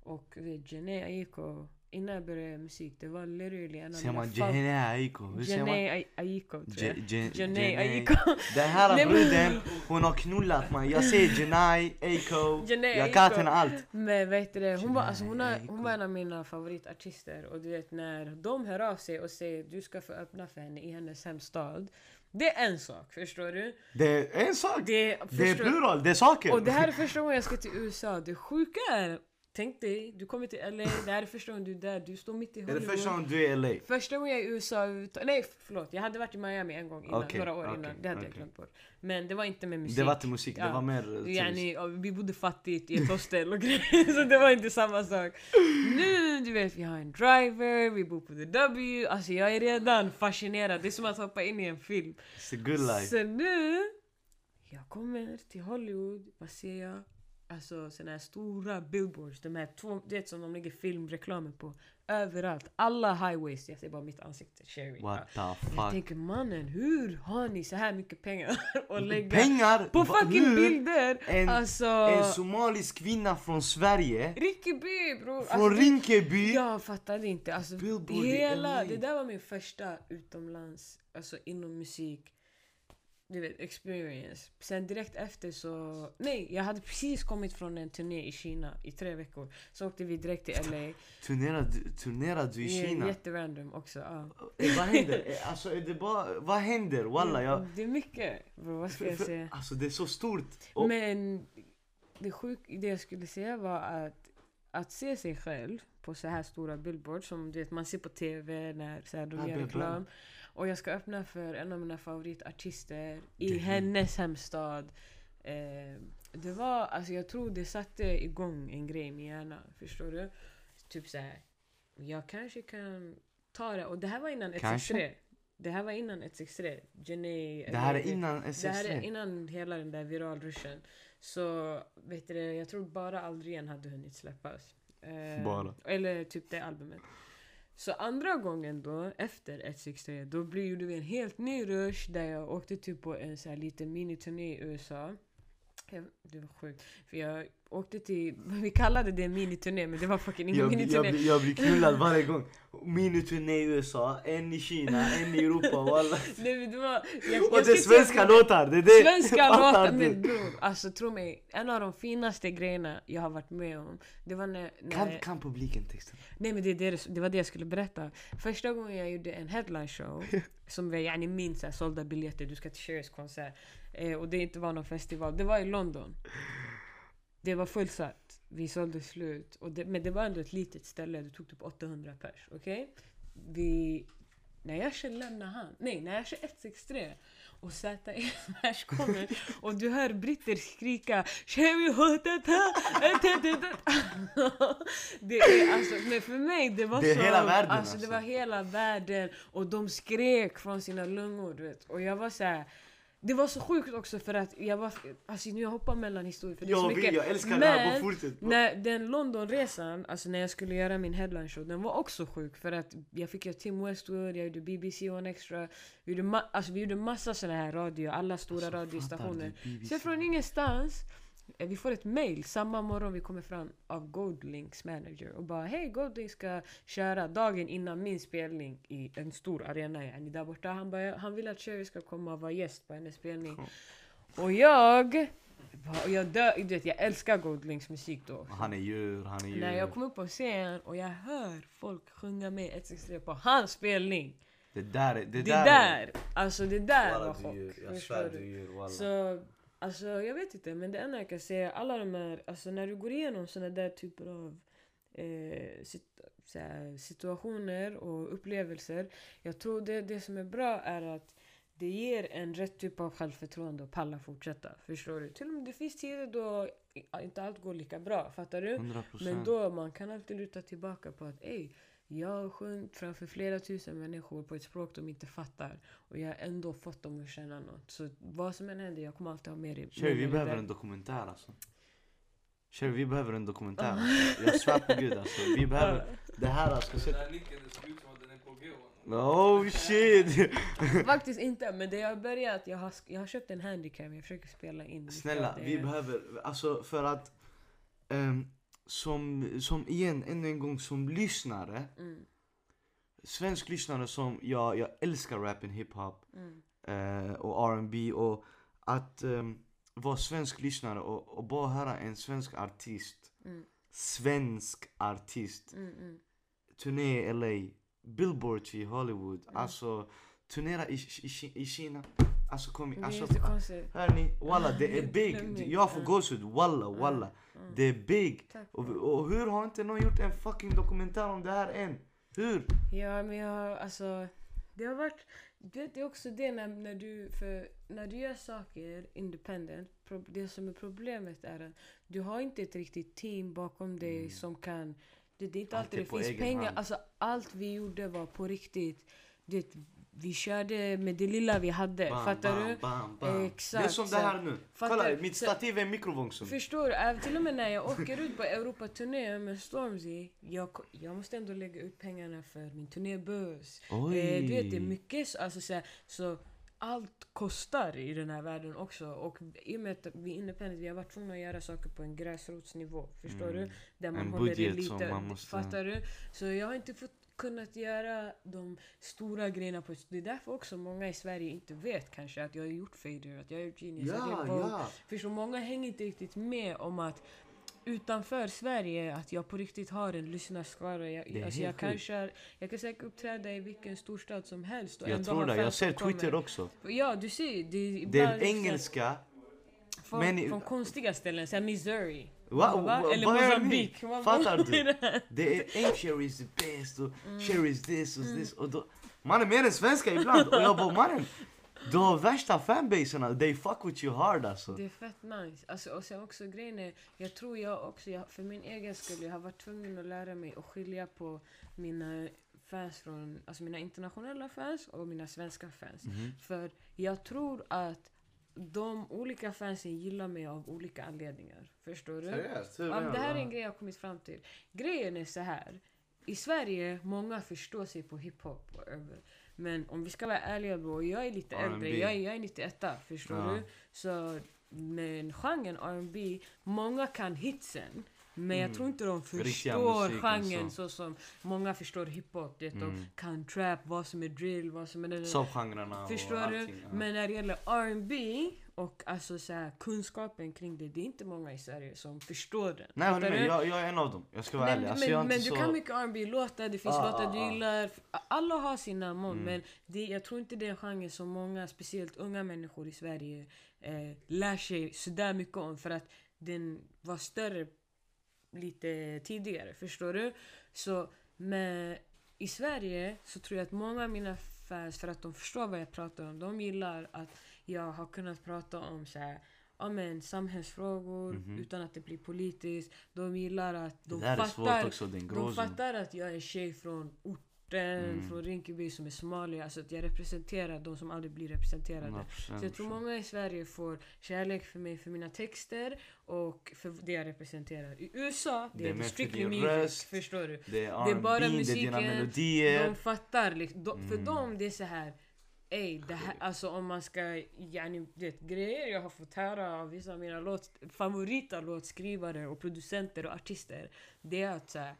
och Jhené Aiko, innan jag började musik, det var literally en av Säger man Jehene Aiko? Hur säger man? Aiko tror jag. Jhené. Aiko. Den här bruden, hon har knullat man. Jag säger Jenai, Aiko. Jag kan henne allt. Men vet du det, hon var, alltså, hon, är, Jhené hon var en av mina favoritartister och du vet när de hör av sig och säger du ska få öppna för henne i hennes hemstad. Det är en sak, förstår du? Det är en sak. Det, Det är plural, det är saker. Och det här är första gången jag ska till USA. Det sjuka är, tänk dig, du kommer till LA, det här är första gången du är där, du står mitt i Är Hollywood. det första gången du är i LA? Första gången jag är i USA Nej förlåt, jag hade varit i Miami en gång innan, Okej, några år okej, innan. Det hade jag okej. glömt bort. Men det var inte med musik. Det var inte musik, det Ja. var mer eh. Yani, ja, vi bodde fattigt i ett hostel och grejer, så det var inte samma sak. Nu, du vet, vi har en driver, vi bor på the W. Alltså jag är redan fascinerad. Det är som att hoppa in i en film. It's a good life. Så nu, jag kommer till Hollywood, vad ser jag? Alltså såna här stora billboards, de här två, du vet som de lägger filmreklamer på. Överallt, alla highways, jag ser bara mitt ansikte, Sherry. What the Jag fuck? tänker mannen, hur har ni så här mycket pengar att lägga Pengar! på fucking hur? bilder? En, alltså... en somalisk kvinna från Sverige, Rinkeby bror! från Alltså, Rinkeby. Jag fattade inte. Alltså, Billboard hela, LA. det där var min första utomlands, alltså inom musik, du vet, experience. Sen direkt efter så... Nej, jag hade precis kommit från en turné i Kina i tre veckor. Så åkte vi direkt till LA. Turnerade, turnerade du i är Kina? Jätterandom också. Ja. Eh, vad händer? Eh, Alltså är det bara, vad händer? Walla jag... Det är mycket. Bro, vad ska jag säga? alltså det är så stort. Och, Men det, sjuk, det jag skulle säga var att att se sig själv på så här stora billboards som du vet, man ser på TV när så här, de Ja, gör är bra. Och jag ska öppna för en av mina favoritartister i Det- hennes hemstad. Eh, det var, alltså jag tror det satte igång en grej i min hjärna. Förstår du? Typ så här. jag kanske kan ta det. Och det här var innan Kanske? 163. Det här var innan 163. Jenny, det här är innan det här är SS3. innan hela den där viralruschen. Så vet du, jag tror bara Aldrig igen hade hunnit släppas. Eh, Bara. Eller typ det albumet. Så andra gången då, efter 163, då blev gjorde vi en helt ny rush där jag åkte typ på en så här liten miniturné i USA. Jag, det var sjukt. För jag åkte till, vi kallade det miniturné men det var fucking ingen Jag, jag, miniturné. blir- jag blir knullad varje gång. Miniturné i USA, en i Kina, en i Europa. Walla. Nej, men det var, jag, Och jag det är ska svenska säga- låtar. Det är det. Svenska låtar, men bror, alltså tro mig. En av de finaste grejerna jag har varit med om, det var när... när Kan, kan publiken texten? nej men det, det, det var det jag skulle berätta. Första gången jag gjorde en headline show, som var yani min så här, sålda biljetter, du ska till Cherys konsert. Eh, och det inte var någon festival, det var i London. Det var fullsatt, vi sålde slut. Och det, men det var ändå ett litet ställe, det tog typ 800 pers. Okej? Vi... När jag kör lämna han, nej när jag kör 163 och ZE Smash kommer och du hör britter skrika Det är alltså, men för mig det var Det så, hela världen, alltså, det alltså. var hela världen och de skrek från sina lungor vet och jag var så här. Det var så sjukt också för att jag var, alltså nu jag hoppar mellan historier för det är så Jag mycket jag älskar det här. Men- fortsätt. när den Londonresan, alltså när jag skulle göra min headline show, den var också sjuk för att jag fick göra Tim Westwood, jag gjorde BBC One Extra, vi gjorde, ma- alltså, vi gjorde massa såna här radio, alla stora Alltså, radiostationer. Sen från ingenstans, vi får ett mail samma morgon vi kommer fram av Goldlinks manager och bara hej Goldlink ska köra dagen innan min spelning i en stor arena yani, där borta. Han, bara, han vill att Cherry ska komma och vara gäst på hennes spelning. Och jag, och jag, dö, du vet, jag älskar Goldlinks musik då. Han är djur, han är djur. När jag kom upp på scen och jag hör folk sjunga med 163 på hans spelning. Det där är... Det, Det där, där, alltså det där Walla, var är chock. Jag svär du? du är djur. Walla. Så, alltså jag vet inte, men det enda jag kan säga, alla de här, alltså när du går igenom såna där typer av eh, sit, så här, situationer och upplevelser. Jag tror det, det som är bra är att det ger en rätt typ av självförtroende och palla fortsätta. Förstår du? Till och med det finns tider då inte allt går lika bra, fattar du? 100 Men då man kan alltid luta tillbaka på att ey, jag har sjungit framför flera tusen människor på ett språk de inte fattar. Och jag har ändå fått dem att känna något. Så vad som än händer, jag kommer alltid ha med det. Cherry, med vi behöver en dokumentär alltså. Cherry, vi behöver en dokumentär. Alltså. Jag svär på gud alltså. Vi behöver... Det här ska Den där nicken, det såg ut som att den är på G. Oh shit! Faktiskt inte, men det jag har börjat, jag har, jag har köpt en handicam, jag försöker spela in Snälla, vi behöver, alltså för att ehm, som, som igen, ännu en gång som lyssnare Mm, Svensk lyssnare som, jag, jag älskar rappen, hiphop mm, eh, och R&B och att ehm, vara svensk lyssnare och, och bara höra en svensk artist mm, Svensk artist mm, mm. turné i LA, Billboard i Hollywood, Mm. alltså turnera i, i, i Kina. Alltså kom igen, alltså hörni, walla det är big. Jag får gåshud, walla walla. Det är big. Och, och hur har inte någon gjort en fucking dokumentär om det här än? Hur? Ja, men jag har alltså... Det har varit... Du vet, det är också det när, när du... För när du gör saker independent, det som är problemet är att du har inte ett riktigt team bakom dig Mm. som kan... Det, det är inte Allt alltid är det finns pengar. hand. Alltså allt vi gjorde var på riktigt. Det, vi körde med det lilla vi hade. Bam, fattar bam, du? Bam, bam. Exakt, Det är som det här nu. Fattar Kolla, mitt stativ är en mikrovågsugn. Förstår du? Till och med när jag åker ut på Europaturné med Stormzy, jag, jag måste ändå lägga ut pengarna för min turnébuss. Eh, du vet, det är mycket så, alltså, så, här, så allt kostar i den här världen också. Och i och med att vi är independent, vi har varit tvungna att göra saker på en gräsrotsnivå. Förstår Mm. du? Där man En håller det lite, måste- Fattar du? Så jag har inte fått kunnat göra de stora grejerna på Det är därför också många i Sverige inte vet kanske att jag har gjort Fader, att jag har gjort Genius, att jag Ja, ja. Förstår många hänger inte riktigt med om att utanför Sverige att jag på riktigt har en lyssnarskara. Jag, alltså jag, kanske, jag kan säkert uppträda i vilken storstad som helst och Jag tror det, jag ser som kommer. Twitter också. Ja, du ser. Det, är Det är engelska. Från, men från konstiga ställen, såhär Missouri. Va, Eller. Man Fattar du? det är en cherry is the best och Mm. cherry is this och this och då, Man är mer än svenska ibland och jag bara mannen Du har värsta fanbaserna, they fuck with you hard alltså. Det är fett nice. Alltså, och sen också grejen är, jag tror jag också, jag, för min egen skull, jag har varit tvungen att lära mig att skilja på mina fans från, alltså mina internationella fans och mina svenska fans. Mhm. För jag tror att de olika fansen gillar mig av olika anledningar. Förstår du? Seriöst? Hur Ja, det här är en grej jag har kommit fram till. Grejen är så här. I Sverige, många förstår sig på hiphop. Men om vi ska vara ärliga bro, jag är lite äldre. Jag är, jag är 91 förstår Ja. du? Så men genren R&B, många kan hitsen. Men jag Mm. tror inte de Riktiga förstår genren så. så. som många förstår hiphop. Det, Mm. Trap, vad som är drill, vad som är... Subgenrerna och Förstår du? allting. ja. Men när det gäller R&B och alltså så här, kunskapen kring det, det är inte många i Sverige som förstår den. Nej du? jag, jag är en av dem. Jag ska vara Nej, ärlig. men Alltså, men inte du så... kan mycket R&B låtar det finns Ah, låtar du ah, ah. gillar. Alla har sina mån, Mm. men det, jag tror inte det är en genre som många, speciellt unga människor i Sverige, eh, lär sig sådär mycket om. För att den var större lite tidigare, förstår du? Så med, i Sverige så tror jag att många av mina fans, för att de förstår vad jag pratar om, de gillar att jag har kunnat prata om så här, ja, men, samhällsfrågor Mhm. utan att det blir politiskt. De gillar att de fattar också, de fattar att jag är tjej från orten, Mm. från Rinkeby som är Somalia. Alltså att jag representerar de som aldrig blir representerade. 100%, Så jag tror många i Sverige får kärlek för mig för mina texter och för det jag representerar. I USA, det, Det är är strictly music. röst. Förstår du? Det är Det är bara R&B, det är musiken, dina melodier. De fattar liksom. De, För Mm. dem det är så här. Ey, det här, alltså om man ska, yani, det grejer jag har fått höra av vissa av mina låt, favorita låtskrivare och producenter och artister. Det är att så här,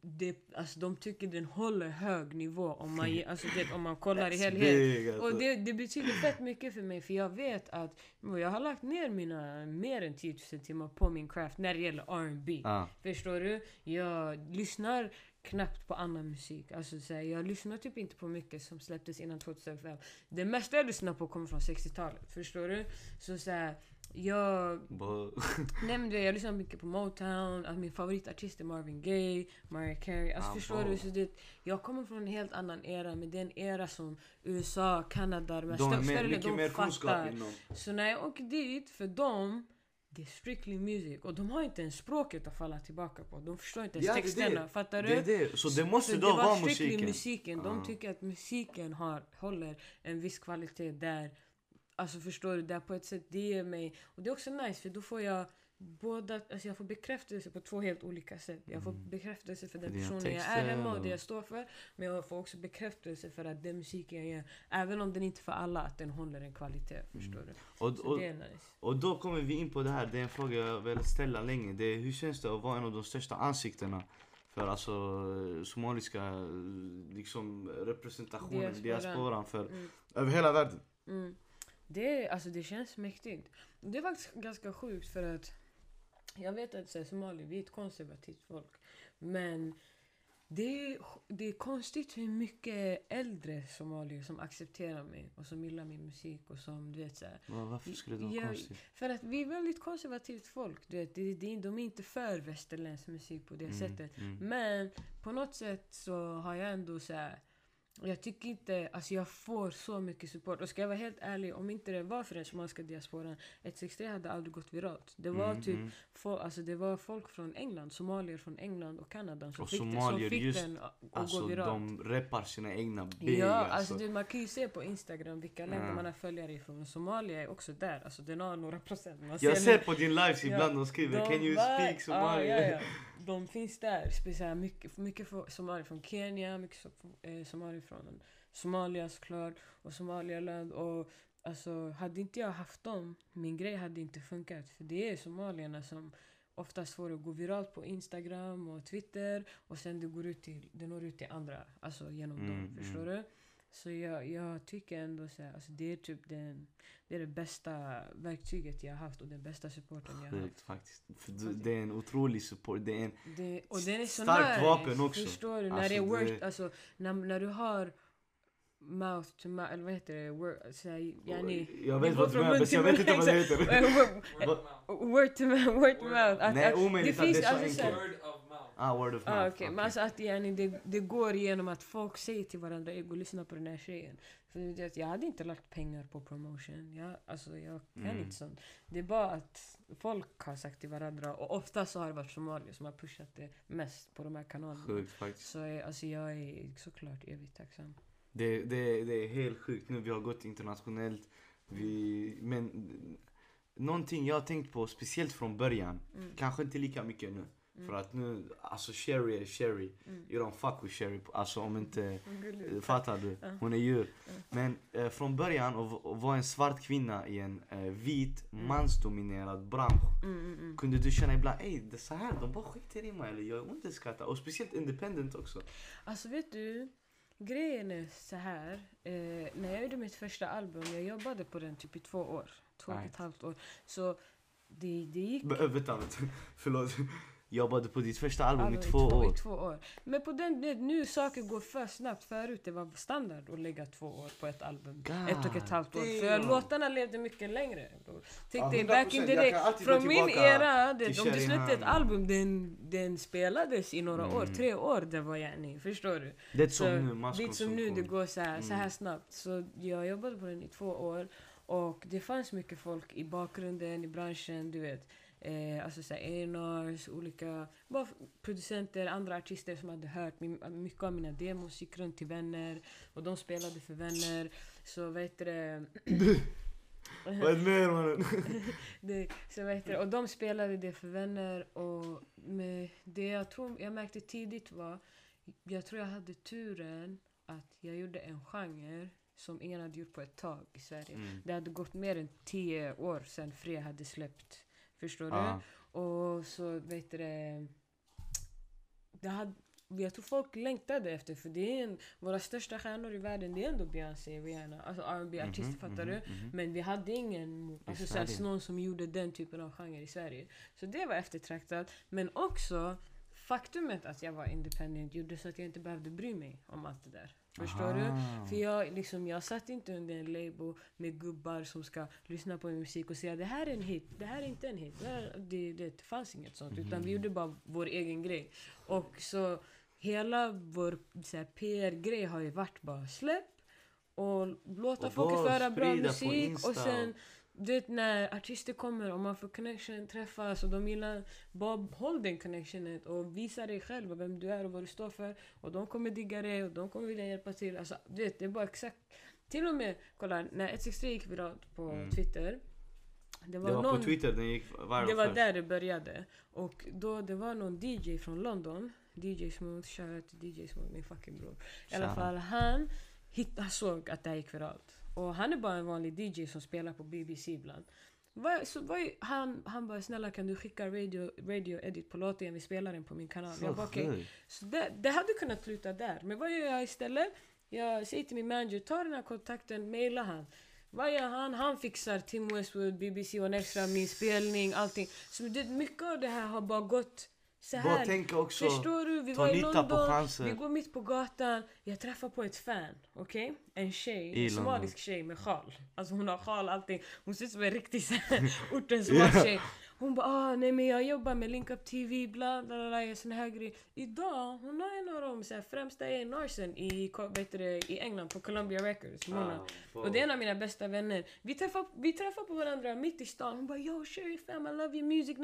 det, alltså, de tycker den håller hög nivå om man, alltså, det, om man kollar i helhet. alltså. Och det, det betyder fett mycket för mig för jag vet att jag har lagt ner mina mer än 10 000 timmar på min craft när det gäller R&B. Ja. Förstår du? Jag lyssnar knappt på annan musik. Alltså, så här, jag lyssnar typ inte på mycket som släpptes innan 2005. Det mesta jag lyssnar på kommer från 60-talet. Förstår du? Så, så här, jag nämnde jag lyssnar mycket på Motown. Alltså, min favoritartist är Marvin Gaye, Mariah Carey. Alltså, Ah, förstår du? Så det, jag kommer från en helt annan era. Men det är en era som USA, Kanada, de, här De större- mycket mer kunskap fattar. inom... Så när jag åker dit, för dem, det är strictly music. Och de har inte ens språket att falla tillbaka på. De förstår inte ens Ja, är det. texterna. Fattar du? Det är det. Så det måste Så då det var vara musiken. musiken. De tycker att musiken har, håller en viss kvalitet där. Alltså förstår du? Där på ett sätt det ger mig... Och det är också nice för då får jag båda, alltså jag får bekräftelse på två helt olika sätt. Jag får Mm. bekräftelse för den personen jag är hemma och det jag står för. Men jag får också bekräftelse för att den musiken jag gör, även om den inte för alla, att den håller en kvalitet. Förstår du? Och, och, det är nice. och då kommer vi in på det här, det är en fråga jag velat ställa länge. Det är, hur känns det att vara en av de största ansiktena för alltså somaliska liksom, representationen, Diasporan. diasporan, för, Mm. över hela världen? Mm. Det, alltså, det känns mäktigt. Det är faktiskt ganska sjukt för att jag vet att så här, Somalier, vi är ett konservativt folk. Men det är, det är konstigt hur mycket äldre somalier som accepterar mig och som gillar min musik och som du vet så här, Va- Varför skulle det vara Jag- konstigt? För att vi är väldigt konservativt folk. Du vet, det, det, de är inte för västerländsk musik på det Mm, sättet. mm. Men på något sätt så har jag ändå så här. Jag tycker inte, alltså jag får så mycket support. Och ska jag vara helt ärlig, om inte det var för den somaliska diasporan, 163 hade aldrig gått viralt. Det var Mm, typ, mm. fo- alltså det var folk från England, somalier från England och Kanada som Och fick, det, som somalier fick just, den att Alltså gå viralt. de reppar sina egna beg Ja, alltså. alltså man kan ju se på Instagram vilka länder Ja. man har följare ifrån. Somalia är också där, alltså den har några procent. Man Jag nu- ser på din lives Ja, ibland de skriver de 'Can you speak somali?' Ja, ja, ja. De finns där. Speciellt mycket, mycket somalier från Kenya, mycket so- eh, somalier från Somalia såklart. Och Somalialand. Och alltså, hade inte jag haft dem, min grej hade inte funkat. För det är somalierna som oftast får det gå viralt på Instagram och Twitter. Och sen det går ut till, det når ut till andra. Alltså genom Mm, dem. Förstår du? Så jag, jag tycker ändå så här, alltså det är typ den, det är det bästa verktyget jag har haft och den bästa supporten jag har haft. Faktiskt. För du, det är en otrolig support. Det är en, Det, och den är så Starkt nice, vapen också. Förstår du? när Alltså, det är det- worst, alltså när, när du har mouth to mouth, eller vad heter det? Word, så här, yani, jag det vet vad du menar men jag vet inte vad det heter. word, Word of mouth. word to mouth, word to mouth. Att, Nej att, omöjligt att det är så alltså, så enkelt. Word of mouth. Ah, of Ah, mouth. okej. Men alltså att yani, det, det går igenom att folk säger till varandra Ego, lyssna på den här tjejen. För vet, jag hade inte lagt pengar på promotion. Jag, alltså, jag kan Mm. inte sånt. Det är bara att folk har sagt till varandra. Och ofta så har det varit somalier som har pushat det mest på de här kanalerna. Sjukt faktiskt. Så jag, alltså, jag är såklart evigt tacksam. Det, det, det är helt sjukt nu. Vi har gått internationellt. Vi, men någonting jag har tänkt på, speciellt från början. Mm. Kanske inte lika mycket nu. Mm. För att nu, alltså Sherry är Sherry. Mm. You don't fuck with Sherry. Alltså om inte... Eh, Fattar du? Hon är djur. Men eh, från början att vara en svart kvinna i en eh, vit Mm. mansdominerad bransch. Mm, mm. Kunde du känna ibland, ey det är så här, de bara skiter i mig eller jag underskattar. Och speciellt independent också. Alltså vet du, grejen är så här. Eh, när jag gjorde mitt första album, jag jobbade på den typ i två år. Två och ett halvt år. Så det, det gick vänta, vänta. Förlåt. Jobbade på ditt första album album i två år. I två år. Men på den, det, nu saker går för snabbt. Förut det var standard att lägga två år på ett album. God ett och ett halvt år. För låtarna levde mycket längre. Tänk dig back in 100%. the day. Från min era, det, om du släppte ett album, den, den spelades i några år. Mm. Tre år det var yani. Förstår du? Det är som nu, Lite som nu, det går så här, så här Mm. snabbt. Så jag jobbade på den i två år. Och det fanns mycket folk i bakgrunden, i branschen, du vet. Eh, alltså så här, olika bara producenter, andra artister som hade hört min, mycket av mina demos gick runt till vänner. Och de spelade för vänner. Så vet du det... Vad det mer mannen? det, så vet du, och de spelade det för vänner. Och med det jag tror jag märkte tidigt var, jag tror jag hade turen att jag gjorde en genre som ingen hade gjort på ett tag i Sverige. Mm. Det hade gått mer än tio år sedan Fred hade släppt. Förstår du? Ah. Och så vet du det... det hade, jag tror folk längtade efter för det är en, våra största stjärnor i världen det är ändå Beyoncé, Rihanna, alltså R&B artister Mhm, fattar mhm, du? mhm. Men vi hade ingen, alltså såhär, någon som gjorde den typen av genre i Sverige. Så det var eftertraktat. Men också faktumet att jag var independent gjorde så att jag inte behövde bry mig om allt det där. Förstår du? Aha. För jag, liksom, jag satt inte under en label med gubbar som ska lyssna på min musik och säga det här är en hit, det här är inte en hit. Det, här, det, det fanns inget sånt. Utan vi gjorde bara vår egen grej. Och så hela vår PR-grej har ju varit bara släpp och låta Och bara föra bra musik. Och sen du vet när artister kommer och man får connection, träffas och de gillar, bara håll den connectionen och visa dig själv och vem du är och vad du står för. Och de kommer digga dig och de kommer vilja hjälpa till. Alltså, du vet, det är bara exakt. Till och med, kolla, när 163 gick viralt på Mm. Twitter. det Det var, var någon, på Twitter den gick viral det var först. där det började. Och då det var någon DJ från London, DJ Smooth, shoutout till DJ Smooth, min fucking bror. I alla fall, han, hitt, han såg att det här gick viralt. Och han är bara en vanlig DJ som spelar på BBC ibland. Vad- Så vad, han, han bara snälla kan du skicka radio, radio edit på låten, jag vill spela den på min kanal. Så jag bara, sjukt. Så det, det hade kunnat sluta där. Men vad gör jag istället? Jag säger till min manager, ta den här kontakten, mejla han. Vad gör han? Han fixar Tim Westwood, BBC One Extra, min spelning, allting. Så det, mycket av det här har bara gått så här. tänka också, Förstår du? Vi var i London, vi går mitt på gatan. Jag träffar på ett fan, okej? En tjej, en somalisk tjej med sjal. Alltså hon har sjal, allting. Hon ser ut som en riktig ortens yeah. Hon bara ah, nej men jag jobbar med Link Up TV, bla bla bla, sån här grej. Idag, hon är en av de så här, främsta A&R'sen i, i England på Columbia Records. Mona. Ah, Och det är en av mina bästa vänner. Vi träffar, vi träffar på varandra mitt i stan. Hon bara yo Sherry fam I love your music.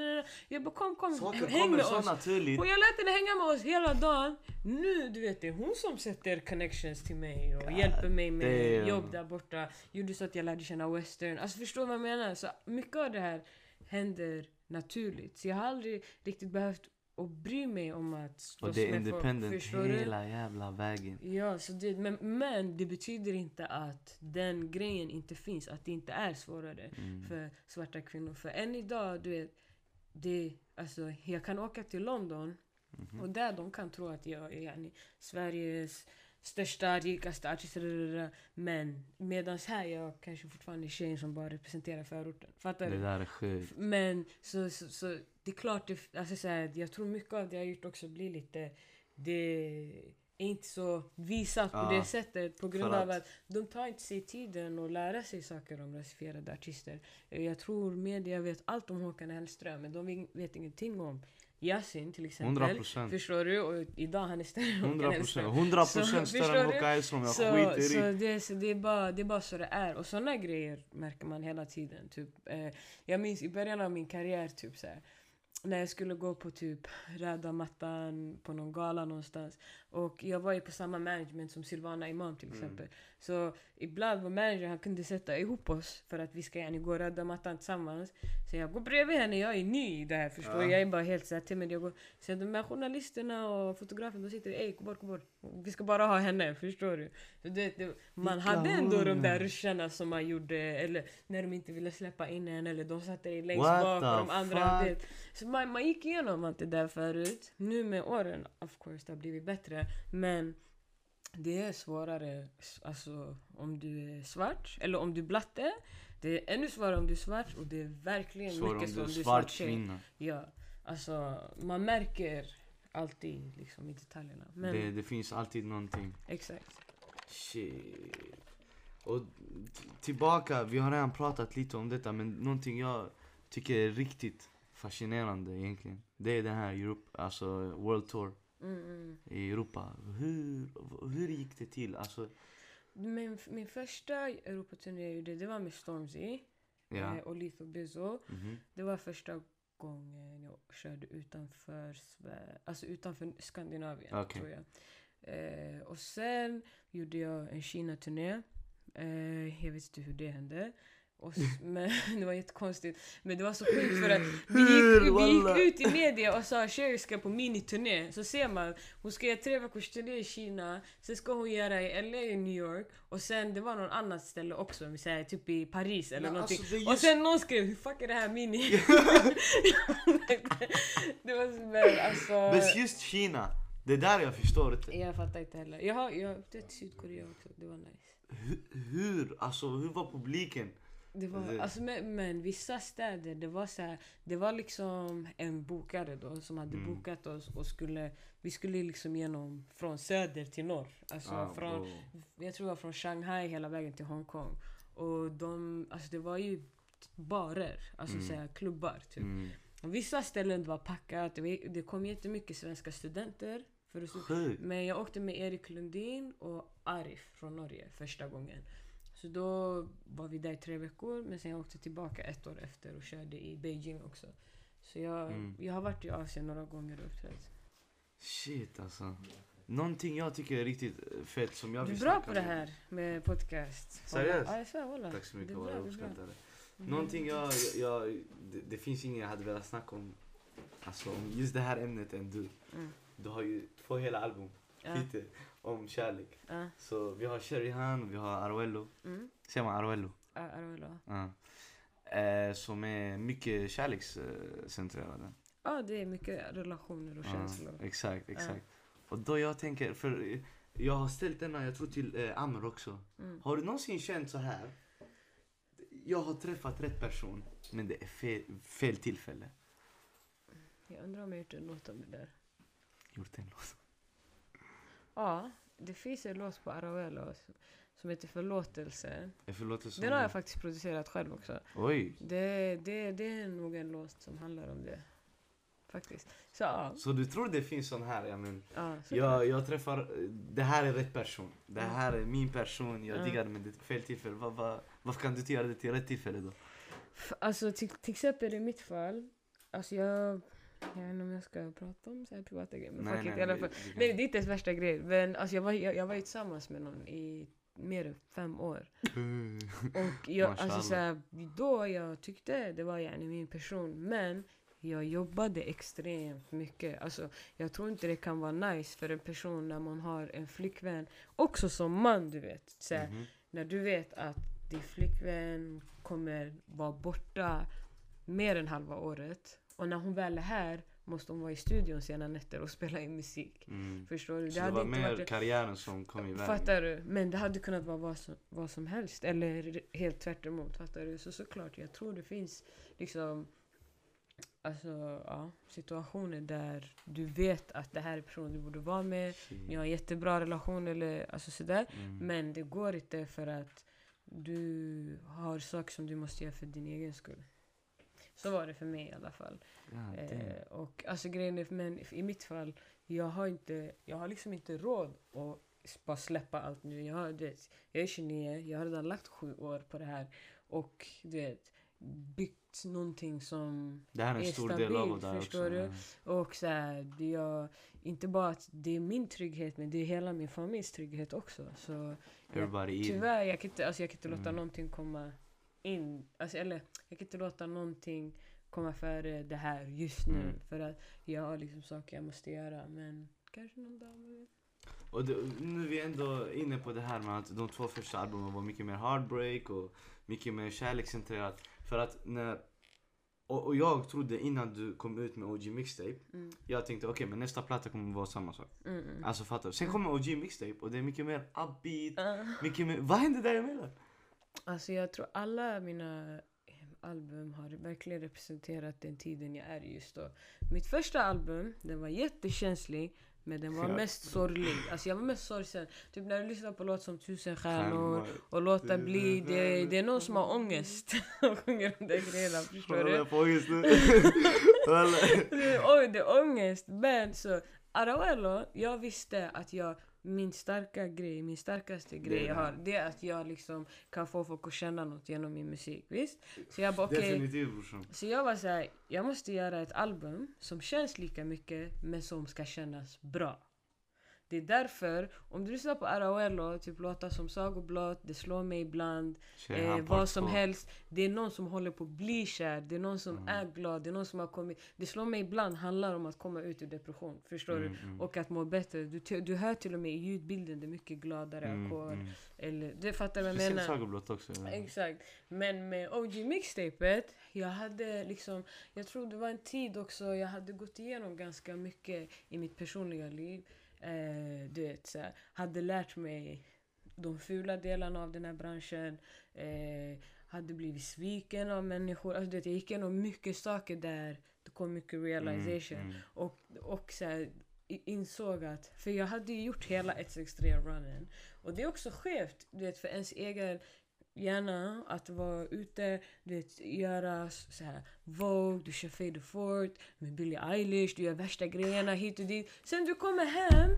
Jag bara kom kom Saker häng med oss. naturligt. Och jag lät henne hänga med oss hela dagen. Nu, du vet det är hon som sätter connections till mig och God hjälper mig med damn. jobb där borta. Gjorde så att jag lärde känna western. Alltså förstår du vad jag menar? Så mycket av det här händer naturligt. Så jag har aldrig riktigt behövt att bry mig om att Och slåss det är independent Förstår du? hela jävla vägen. Ja, så det, men, men det betyder inte att den grejen inte finns. Att det inte är svårare Mm. för svarta kvinnor. För än idag, du vet, det, alltså, jag kan åka till London Mhm. och där de kan tro att jag är yani, Sveriges största, rikaste artist. dadadada. Men medans här jag kanske fortfarande är tjejen som bara representerar förorten. Fattar Det du? där är sjukt. Men så, så, så det är klart, det, alltså, så här, jag tror mycket av det jag har gjort också blir lite... Det är inte så visat på Ja, det sättet på grund för av att- att de tar inte sig tiden att lära sig saker om rasifierade artister. Jag tror media vet allt om Håkan Hellström men de vet ingenting om Yasin till exempel. 100 procent. Förstår du? Och idag han är större än Håkan 100 Hellström. procent. 100 Så, procent större förstår än? Håkan Hellström. Jag Så, skiter så, i. det, så det, är bara, det är bara så det är. Och såna grejer märker man hela tiden. Typ, eh, jag minns i början av min karriär, typ så här, när jag skulle gå på typ röda mattan på någon gala någonstans. Och jag var ju på samma management som Silvana Imam till Mm. exempel. Så ibland var manager, han kunde sätta ihop oss för att vi ska gärna gå röda mattan tillsammans. Så jag går bredvid henne, jag är ny i det här förstår Ja. Jag är bara helt såhär timid. Jag går, så de här journalisterna och fotografen de sitter ey gå bort, gå bort. Vi ska bara ha henne, förstår du? Så det, det, man hade ändå de där ruscharna som man gjorde, eller när de inte ville släppa in en, eller de satte dig längst What bak och de andra fuck? vet. Så man, man gick igenom allt det där förut. Nu med åren, of course, det har blivit bättre. Men det är svårare alltså, om du är svart, eller om du är blatte. Det är ännu svårare om du är svart och det är verkligen Svårare om mycket är som du är svart tjej. kvinna. Ja, alltså man märker alltid liksom i detaljerna. Men Det, det finns alltid någonting. exakt. Shit. Och tillbaka, vi har redan pratat lite om detta men någonting jag tycker är riktigt fascinerande egentligen. Det är den här Europe, alltså World Tour Mm, mm. i Europa. Hur, hur gick det till? Alltså, Min, min första Europaturné jag gjorde, det var med Stormzy ja. eh, och Lethal Bizzle. Mhm. Det var första gången jag körde utanför, alltså utanför Skandinavien. Okej. Tror jag. Eh, och sen gjorde jag en Kina-turné. Eh, jag vet inte hur det hände. Och, men det var jättekonstigt. Men det var så sjukt för att vi gick, vi gick ut i media och sa att Sherry ska på miniturné. Så ser man, hon ska göra tre veckors turné i Kina. Sen ska hon göra i LA i New York. Och sen det var någon annat ställe också, vi säger typ i Paris eller Men någonting. alltså, är Och just- sen någon skrev hur fuck är det här mini? det var så väl alltså... Men just Kina, det är där jag förstår inte. Jag fattar inte heller. Jag har, jag har till Sydkorea också, det var nice. Hur, hur, alltså hur var publiken? Det var, Det- alltså, men, men vissa städer, det var så här, det var liksom en bokare då som hade Mm. bokat oss och skulle, vi skulle liksom genom från söder till norr. Alltså Ah, från, bro. jag tror det var från Shanghai hela vägen till Hongkong. Och de, alltså det var ju barer, alltså Mm. så här, klubbar typ. Mm. Vissa ställen var packat, det, kom jättemycket svenska studenter. För att, men jag åkte med Erik Lundin och Arif från Norge första gången. Så då var vi där i tre veckor, men sen jag åkte tillbaka ett år efter och körde i Beijing också. Så jag, Mm. jag har varit i Asien några gånger och uppträtt. Shit alltså. Någonting jag tycker är riktigt eh, fett som jag Du är vill bra på det här med podcast. Seriöst? Ja, jag svär. Tack så mycket, bra, jag uppskattar det. Någonting jag, jag det, det finns inget jag hade velat snacka om, alltså om just det här ämnet än du. Mm. Du har ju två hela album, Ja. lite om kärlek. Ja. Så vi har Sherihan vi har Aruello. Mm. Säger man Aruello? Ja, Aruela. Ja. Eh, som är mycket kärlekscentrerade. Ja, det är mycket relationer och känslor. Exakt, exakt. Och då jag tänker, för jag har ställt denna, jag tror till eh, Amr också. Mm. Har du någonsin känt så här? Jag har träffat rätt person, men det är fel, fel tillfälle. Jag undrar om jag gjort en låt om det där. Gjort en låt. Ja, det finns en låt på Aruelo som heter Förlåtelse. Så Den har jag faktiskt producerat själv också. Oj! Det, det, det är nog en låt som handlar om det. Faktiskt. Så ja, Så du tror det finns sån här, ja men ja jag, jag träffar, det här är rätt person. Det här är min person, jag Ja. diggar men det är fel tillfälle. Va, va, varför kan du inte göra det till rätt tillfälle då? Alltså till, till exempel i mitt fall, alltså jag... Jag vet inte om jag ska prata om så här privata grejer, men fuck it, i alla fall. Nej, det är inte ens värsta grejen. Men alltså jag var, jag, jag var ju tillsammans med någon i mer än fem år. Och jag, alltså så här, då jag tyckte det var gärna min person. Men jag jobbade extremt mycket. Alltså, jag tror inte det kan vara nice för en person när man har en flickvän. Också som man, du vet. Så här, Mhm. När du vet att din flickvän kommer vara borta mer än halva året. Och när hon väl är här måste hon vara i studion sena nätter och spela in musik. Mm. Förstår du? Så det var mer karriären som kom i vägen? Fattar du? Men det hade kunnat vara vad som, vad som helst. Eller helt tvärt emot, Fattar du? Så såklart, jag tror det finns liksom Alltså, ja, situationer där du vet att det här är personen du borde vara med. Ni har en jättebra relation eller alltså sådär. Mm. Men det går inte för att du har saker som du måste göra för din egen skull. Så var det för mig i alla fall. Ja, Eh, och alltså grejen är, men i mitt fall, jag har inte, jag har liksom inte råd att bara släppa allt nu. Jag, har, vet, jag är 29, jag har redan lagt sju år på det här och du vet, byggt någonting som Det här är en är stor del av stabilt, det här förstår också. du? Och så här, det är inte bara att det är min trygghet, men det är hela min familjs trygghet också. Så in. tyvärr, jag kan inte, alltså, jag kan inte låta Mm. någonting komma in. Alltså, eller, jag kan inte låta någonting komma före det här just nu. Mm. För att jag har liksom saker jag måste göra. Men kanske någon dag. Och det, nu är vi ändå inne på det här med att de två första albumen var mycket mer heartbreak och mycket mer kärlekscentrerat. För att när... Och, och jag trodde innan du kom ut med OG Mixtape, Mm. jag tänkte okej men nästa platta kommer vara samma sak. Mm, mm. Alltså fattar du? Sen kommer OG Mixtape och det är mycket mer upbeat, Ah. mycket mer... Vad hände däremellan? Alltså jag tror alla mina eh, album har verkligen representerat den tiden jag är just då. Mitt första album, den var jättekänslig. Men den var mest sorglig. Alltså jag var mest sorgsen. Typ när du lyssnar på låt som Tusen stjärnor och Låta bli. Det, det är någon som har ångest och sjunger de där grejerna. Förstår du? Oj, det är ångest. Men så, Arauello, jag visste att jag, min starka grej, min starkaste grej jag har, det är att jag liksom kan få folk att känna något genom min musik. Visst? Så jag bara okej. Brorsan. Så jag var såhär, jag måste göra ett album som känns lika mycket men som ska kännas bra. Det är därför, om du lyssnar på Arauello, typ låtar som Sagoblott, Det slår mig ibland, eh, vad som helst. Det är någon som håller på att bli kär, det är någon som Mm. är glad, det är någon som har kommit... Det slår mig ibland handlar om att komma ut ur depression, förstår Mm, du? mm. Och att må bättre. Du, du hör till och med i ljudbilden, det är mycket gladare Mm, ackord. mm. Eller, du fattar vad jag menar? sagoblott också. ja. Exakt. Men med OG mixtapet, jag hade liksom, jag tror det var en tid också, jag hade gått igenom ganska mycket i mitt personliga liv. Eh, du vet, så här, hade lärt mig de fula delarna av den här branschen. Eh, hade blivit sviken av människor. Alltså, du vet, jag gick igenom mycket saker där det kom mycket realization. Mm, mm. Och, och så här, insåg att, för jag hade ju gjort hela 163-runnen. Och det är också skevt, du vet, för ens egen hjärna att vara ute, du vet, göra så här Vogue, du kör Fade Fort med Billie Eilish, du gör värsta grejerna hit och dit. Sen du kommer hem,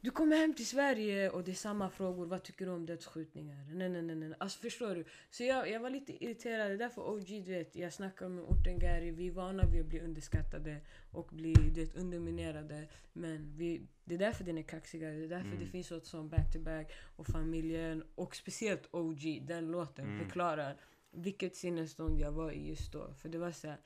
du kommer hem till Sverige och det är samma frågor. Vad tycker du om dödsskjutningar? Nej, nej, nej. nej. Alltså förstår du? Så jag, jag var lite irriterad. Det är därför OG, du vet, jag snackar med orten Gary. Vi är vana vid att bli underskattade och bli du vet, underminerade. Men vi, det är därför den är kaxigare. Det är därför Mm. det finns något som back to back och familjen och speciellt OG, den låten Mm. förklarar vilket sinnesstånd jag var i just då. För det var så här,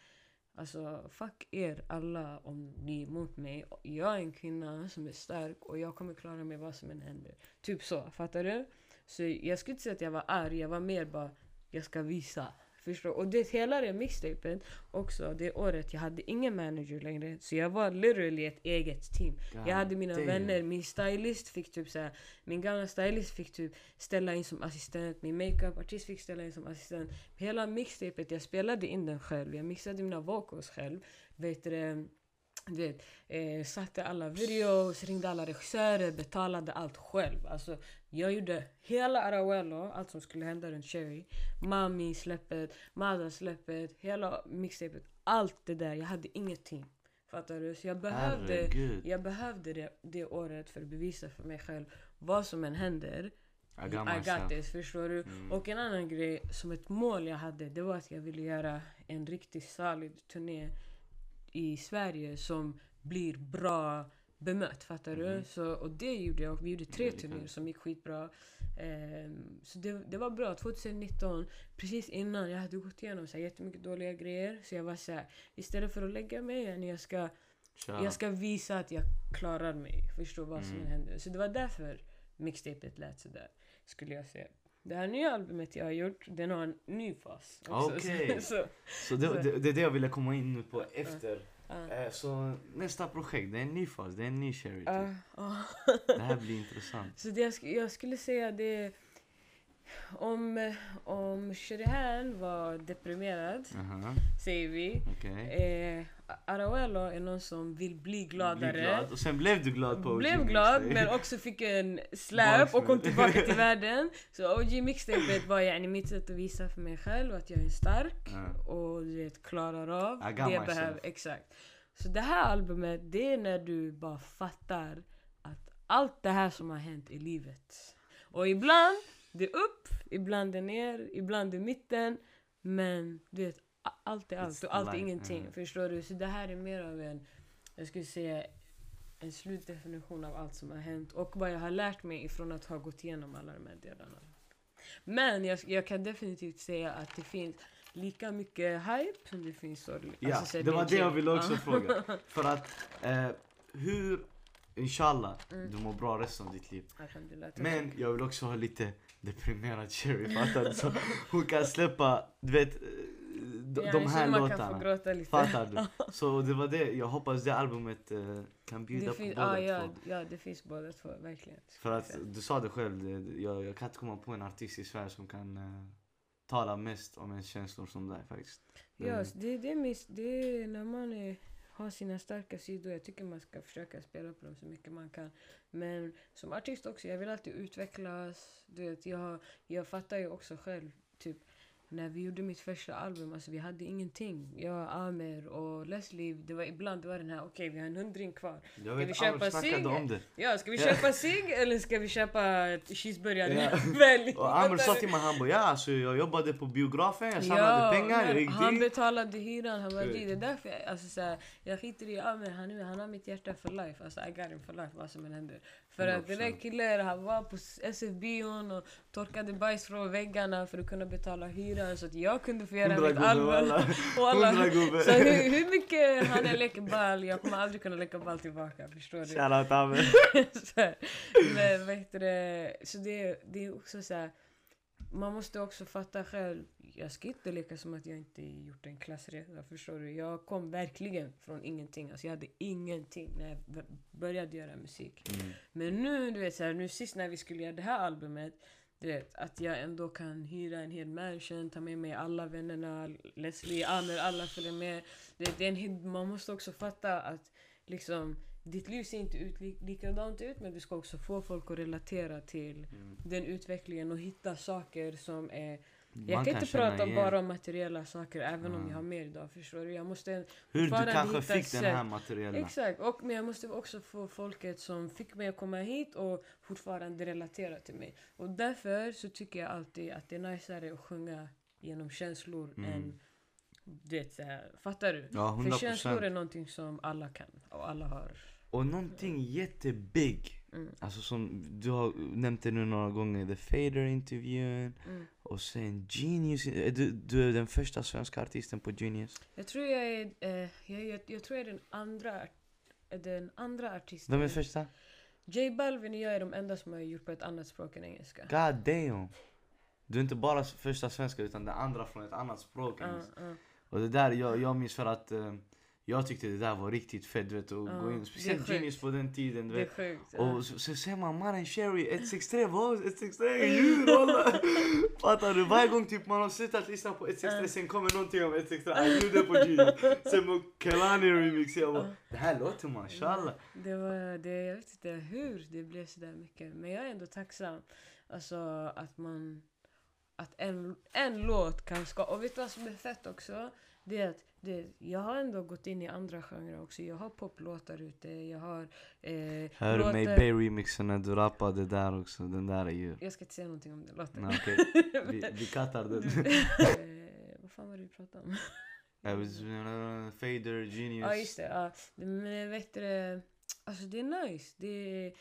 alltså fuck er alla om ni är emot mig. Jag är en kvinna som är stark och jag kommer klara mig vad som än händer. Typ så, fattar du? Så jag skulle inte säga att jag var arg, jag var mer bara, jag ska visa. Förstår? Och det hela det mixtapen också, det året jag hade ingen manager längre. Så jag var literally ett eget team. God Jag hade mina damn. vänner, min stylist fick typ såhär, min gamla stylist fick typ ställa in som assistent, min makeup-artist fick ställa in som assistent. Hela mixtapet, jag spelade in den själv, jag mixade mina vocals själv. Vet du, du vet, eh, satte alla videos, ringde alla regissörer, betalade allt själv. Alltså, jag gjorde hela Arawello, allt som skulle hända runt Cherry. Mami släppet, Mada släppet, hela mixtapet. Allt det där, jag hade inget team. Fattar du? Så jag behövde, Herregud. jag behövde det, det året för att bevisa för mig själv vad som än händer. I I got got myself. this, förstår du? Mm. Och en annan grej, som ett mål jag hade, det var att jag ville göra en riktigt solid turné i Sverige som blir bra bemött, fattar du? Mhm. Så, och det gjorde jag, och vi gjorde tre turnéer som gick skitbra. Ehm, så det, det var bra. 2019, precis innan, jag hade gått igenom så här, jättemycket dåliga grejer. Så jag var så här, istället för att lägga mig igen, jag ska jag ska visa att jag klarar mig. Förstå vad som Mm. än händer. Så det var därför mixtapet lät sådär. Skulle jag säga. Det här nya albumet jag har gjort, den har en ny fas. också. Okej. Så, så, det, det, det är det jag ville komma in nu på efter. Eh, Så nästa projekt, det är en ny fas, det är en ny typ. ja. Det här blir intressant. Så det jag, jag skulle säga det om, om Sherihan var deprimerad, Aha, säger vi. okej. Eh, Arauelo är någon som vill bli gladare. Bli glad. Och sen blev du glad på OG Blev glad men också fick en slap och kom tillbaka till världen. Så OG mixtapet var yani mitt sätt att visa för mig själv att jag är stark Ja. och du vet klarar av det jag behöver. Exakt. Så det här albumet det är när du bara fattar att allt det här som har hänt i livet. Och ibland det är upp, ibland är ner, ibland är mitten. Men du vet, allt är allt och allt är ingenting. ja. Förstår du? Så det här är mer av en, jag skulle säga en slutdefinition av allt som har hänt och vad jag har lärt mig ifrån att ha gått igenom alla de här delarna. Men jag, jag kan definitivt säga att det finns lika mycket hype som det finns sorg. Ja, Alltså, så det var det jag ville också fråga. För att, eh, hur, inshallah, Mm. du mår bra resten av ditt liv. Men jag vill också ha lite deprimerad Cherry, fattar du? Så hon kan släppa, du vet, eh, de, Ja, de här låtarna. Fattar du? Så det var det, jag hoppas det albumet eh, kan bjuda Det på båda ah, ja, två. ja, det finns båda två, verkligen. För att du sa det själv, det, jag, jag kan inte komma på en artist i Sverige som kan eh, tala mest om ens känslor som dig faktiskt. Ja, så det, det, det är när man är, har sina starka sidor. Jag tycker man ska försöka spela på dem så mycket man kan. Men som artist också, jag vill alltid utvecklas. Du vet, jag, jag fattar ju också själv, typ när vi gjorde mitt första album, alltså vi hade ingenting. Jag, Amer och Leslie, det var ibland det var den här, okej vi har en hundring kvar. Vi vet köpa Amr snackade cigg? Ja, ska vi Ja. köpa cigg eller ska vi köpa cheeseburgare? Ja. Välj! Och Amr sa till mig, han bara ja alltså jag jobbade på biografen, jag samlade pengar, jag gick han dit. betalade hyran, han bara Ja. det är därför jag, alltså, så här, jag skiter i Amer, han, han har mitt hjärta för life. Alltså I got him for life vad som än händer. För att den där 100%. killen han var på SF-bion och torkade bajs från väggarna för att kunna betala hyran så att jag kunde få göra mitt gubbe. så hur, hur mycket han än leker ball, jag kommer aldrig kunna leka ball tillbaka. Förstår du? Shoutout här, men vad heter det? Så det, det är också så här. Man måste också fatta själv. Jag ska inte leka som att jag inte gjort en klassresa. Förstår du? Jag kom verkligen från ingenting. Alltså jag hade ingenting när jag började göra musik. Mm. Men nu, du vet, så här, nu sist när vi skulle göra det här albumet. Du vet, att jag ändå kan hyra en hel mansion, ta med mig alla vännerna, Leslie, Amer, alla följer med. Du vet, det är en, man måste också fatta att liksom, ditt liv ser inte ut li, likadant ut men du ska också få folk att relatera till Mm. den utvecklingen och hitta saker som är... Man Jag kan inte prata igen bara om materiella saker även om Mm. jag har mer idag. Förstår du? Jag måste Hur du kanske fick den sätt. här materiella. Exakt, och, men jag måste också få folket som fick mig att komma hit och fortfarande relatera till mig. Och därför så tycker jag alltid att det är najsare att sjunga genom känslor Mm. än... Här, fattar du? Ja, 100%. För känslor är någonting som alla kan och alla har. Och någonting jättebig. Mm. Alltså som du har nämnt det nu några gånger, The Fader intervjun. Mm. Och sen Genius, du, du är den första svenska artisten på Genius. Jag tror jag är, eh, jag, jag, jag tror jag är den andra, den andra artisten. Vem är första? J Balvin och jag är de enda som har gjort på ett annat språk än engelska. God damn! Du är inte bara första svenska utan den andra från ett annat språk. Ens. ja. Och det där, jag, jag minns för att eh, jag tyckte det där var riktigt fett vet, att Ja, gå in. Speciellt. Genius på den tiden. Du Det är vet. sjukt. Och så, så ser man mannen Sherry 163, vad 163 är djur walla! Fattar du? Varje gång typ man har slutat lyssna på 163 sen kommer någonting om 163, ah, nu det på Genius. Sen Kelani remix, jag bara det här låter mashallah. Det var, det, jag vet inte hur det blev så där mycket. Men jag är ändå tacksam. Alltså att man... Att en, en låt kan skapa... Och vet du vad som är fett också? Det är att det, jag har ändå gått in i andra genrer också. Jag har poplåtar ute. Jag har eh, Hör du mig låtar- Bay remixen när du rappade där också, den där är djur. Jag ska inte säga någonting om den låten. Nej okej, vi, vi kattar den. eh, vad fan var det vi pratade om? Fader, Genius. Ja just det. Ja. Men vet du, alltså det är nice. Det är,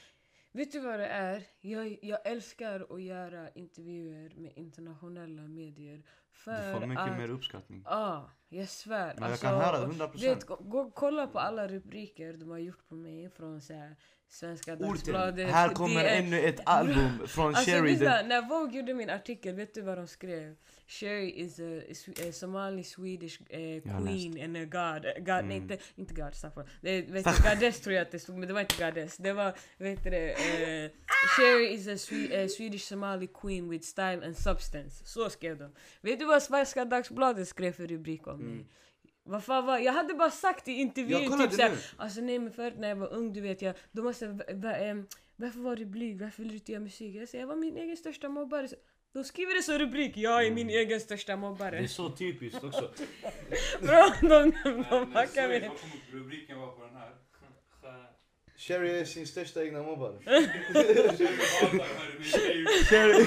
vet du vad det är? Jag, jag älskar att göra intervjuer med internationella medier. För Du får mycket att, mer uppskattning. Ja, jag svär. Ja, jag kan höra, 100%. Du vet, gå, gå kolla på alla rubriker de har gjort på mig från så här, Svenska Orten, Dagbladet. här kommer DN. ännu ett album från Alltså Sherry. Den, när Vogue gjorde min artikel, vet du vad de skrev? Sherry is a, a Somali Swedish eh, har queen and a god. Eh, god nej, Mm. inte, inte god. Det du, goddess tror jag att det stod, men det var inte goddess. Det var, vet du det, eh, Sherry is a Swe eh, Swedish Somali queen with style and substance. Så skrev de. Vet du vad Svenska Dagbladet skrev för rubrik om mig? Vad fan var, jag hade bara sagt i intervjun typ såhär. Alltså nej men förut när jag var ung du vet jag, de måste, va, va, em, varför var du blyg? Varför vill du inte göra musik? Jag säger jag var min egen största mobbare. Så, de skriver det som rubrik, jag är min egen största det är mobbare. så typiskt också. Bra, de, de med. vad kommer rubriken vara på den här? Sherry är sin största egna mobbare. Sherry.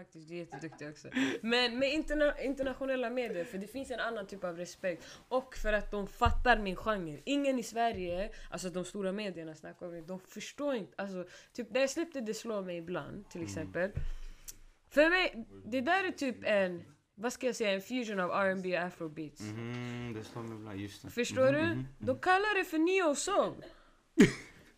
Faktiskt, du är jätteduktig också. Men med interna internationella medier, för det finns en annan typ av respekt. Och för att de fattar min genre. Ingen i Sverige, alltså de stora medierna snackar om det, de förstår inte. Alltså, typ när jag släppte Det slår mig ibland, till exempel. För mig, det där är typ en, vad ska jag säga, en fusion av R&B och afrobeats. Mhm, det slår mig ibland, just det. Förstår Mhm, du? mhm. De kallar det för neo soul.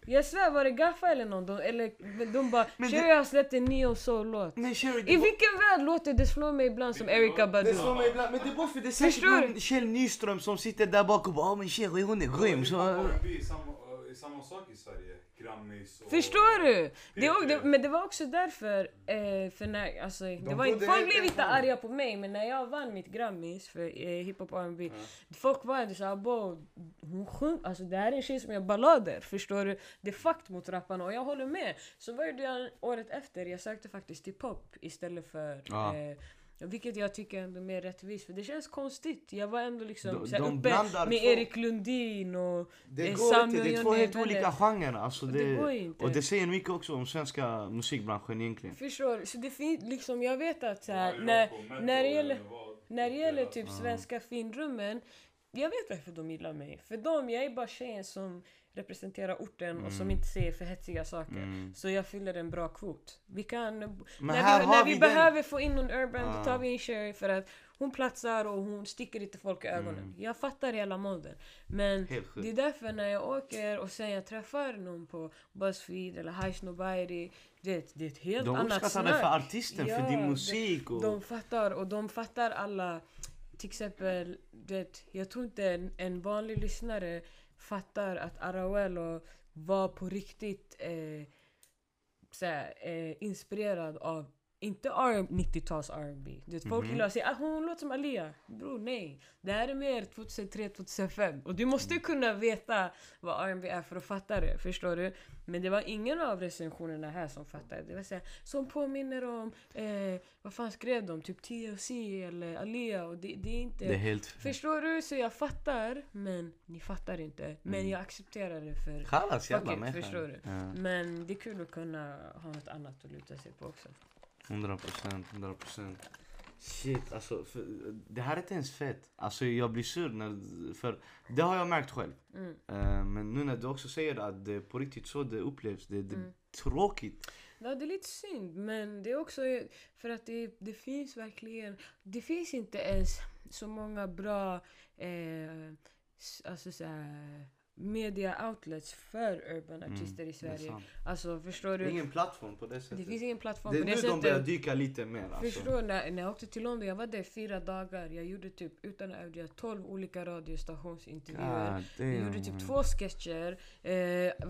Jag svär, var det Gaffa eller någon? De, eller de bara Men “Sherry har släppt en neo soul-låt”. Men Sherry, I det var- vilken värld låter det slår mig ibland som Erika det Badu? slår mig ibland, men det är bara för det är säkert någon Kjell Nyström som sitter där bak och bara “Åh men Sherry hon är grym” så... Samma, är samma sak i Sverige. Grammis och... Förstår du? Det, P3. det, men det var också därför, eh, för när, alltså, det var inte, folk blev inte arga på mig men när jag vann mitt Grammis för eh, hiphop R&B Folk var ändå såhär bo, hon sjung, alltså det här är en tjej som gör ballader, förstår du? Det är fakt mot rapparna och jag håller med. Så var det jag året efter, jag sökte faktiskt till pop istället för Ja. eh, vilket jag tycker ändå är mer rättvist för det känns konstigt. Jag var ändå liksom De- de uppe med två- Erik Lundin och Det Eh, går Sami inte, det är två helt olika genrer. Alltså Det det, går inte. och det säger mycket också om svenska musikbranschen egentligen. Förstår? Så det finns liksom, jag vet att så här, när, när det gäller, när det gäller typ svenska finrummen, jag vet varför de gillar mig. För dem, jag är bara tjejen som representerar orten och som Mm. inte säger för hetsiga saker. Mm. Så jag fyller en bra kvot. Vi kan, Men när vi, när vi vi behöver få in någon urban, Ah. då tar vi in Sherry för att hon platsar och hon sticker inte folk i ögonen. Mm. Jag fattar hela modden. Men det är därför när jag åker och sen jag träffar någon på Buzzfeed eller Highs Nobody, det, det är ett helt De annat uppskattar snack. det för artisten, för Ja, din det- musik och... De fattar och de fattar alla. Till exempel, det, jag tror inte en, en vanlig lyssnare fattar att Arauelo var på riktigt eh, såhär, eh, inspirerad av inte R- 90-tals R&B. Du vet, Folk Mhm. gillar att säga ah, hon låter som Alia. Bror nej. Det här är mer 2003-2005. Och du måste kunna veta vad R&B är för att fatta det. Förstår du? Men det var ingen av recensionerna här som fattade. Det var såhär, som påminner om, eh, vad fan skrev de? Typ TLC eller Alia. Och det, det är inte... Det är helt... Förstår du? Så jag fattar, men ni fattar inte. Men Mm. jag accepterar det för... Chalas jävla it, förstår du? Ja. Men det är kul att kunna ha något annat att luta sig på också. 100 procent, 100 procent. Shit, alltså för, det här är inte ens fett. Alltså jag blir sur när, för det har jag märkt själv. Mm. Eh, men nu när du också säger att det är på riktigt så det upplevs, det, det är Mm. tråkigt. Ja, det är lite synd, men det är också för att det, det finns verkligen... Det finns inte ens så många bra eh, alltså så här, media outlets för urban Mm, artister i det Sverige. Alltså förstår Det du? ingen plattform på det Det sättet. finns ingen plattform det är på nu det de börjar dyka lite mer alltså. Förstår när, när jag åkte till London, jag var där fyra dagar. Jag gjorde typ, utan att överdriva, 12 olika radiostationsintervjuer. Jag gjorde typ två sketcher, eh,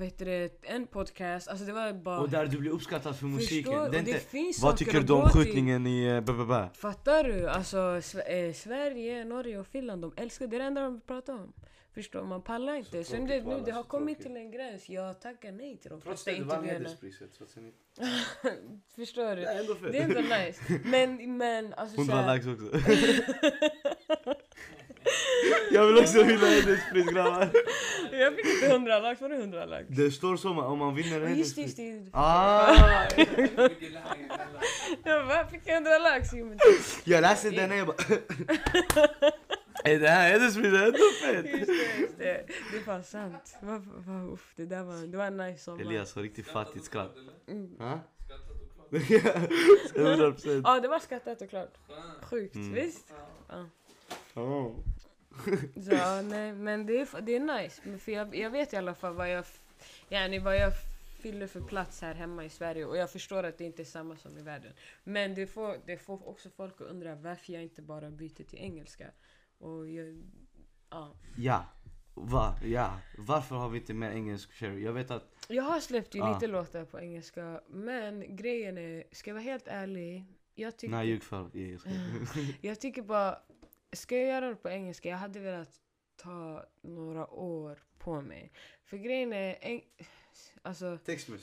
heter det, en podcast. Alltså det var bara... Och där du blir uppskattad för musiken. Förstår, Det och det inte, finns vad tycker du om gå till. skjutningen i uh, BBB? Fattar du? Alltså eh, Sverige, Norge och Finland, de älskar det är det enda de pratar om. Förstår man pallar inte. Så Så, det, nu, det har så kommit tråkigt. till en gräns. Jag tackar nej till de Trots flesta det, du vann intervjuerna. hederspriset. Trots det, Förstår du? det är ändå. Det är ändå nice. Men, men alltså 100 såhär... likes också. jag vill också vinna hederspris grabbar. Jag fick inte 100 lax, var det 100 lax? Det står så om man vinner Ja, Just det, hederspris. just det. Ah! Jag bara, fick jag 100 lax? Jo, men Jag läste den och jag bara... Är det här? Det är fett! just det, just det. Det är fan sant. Vad, vad, uff, det där var, det var en nice sommar. Elias har riktigt fattigt skratt. Mm. Ha? Skattat och klart. 100 procent. Ja, det var skattat och klart. Sjukt, Mm. visst? Ja. Oh. Så ja, nej, men det är, det är nice. För jag, jag vet i alla fall vad jag, yani, vad jag fyller för plats här hemma i Sverige. Och jag förstår att det inte är samma som i världen. Men det får, det får också folk att undra varför jag inte bara byter till engelska. Och jag, ja. Ja. Va? Ja. Varför har vi inte mer engelsk Sherry? Jag vet att... Jag har släppt ju Ah. lite låtar på engelska. Men grejen är, ska jag vara helt ärlig. Jag tycker, Nej, ljög för. Ja, jag jag tycker bara, ska jag göra det på engelska? Jag hade velat ta några år på mig. För grejen är, eng- alltså.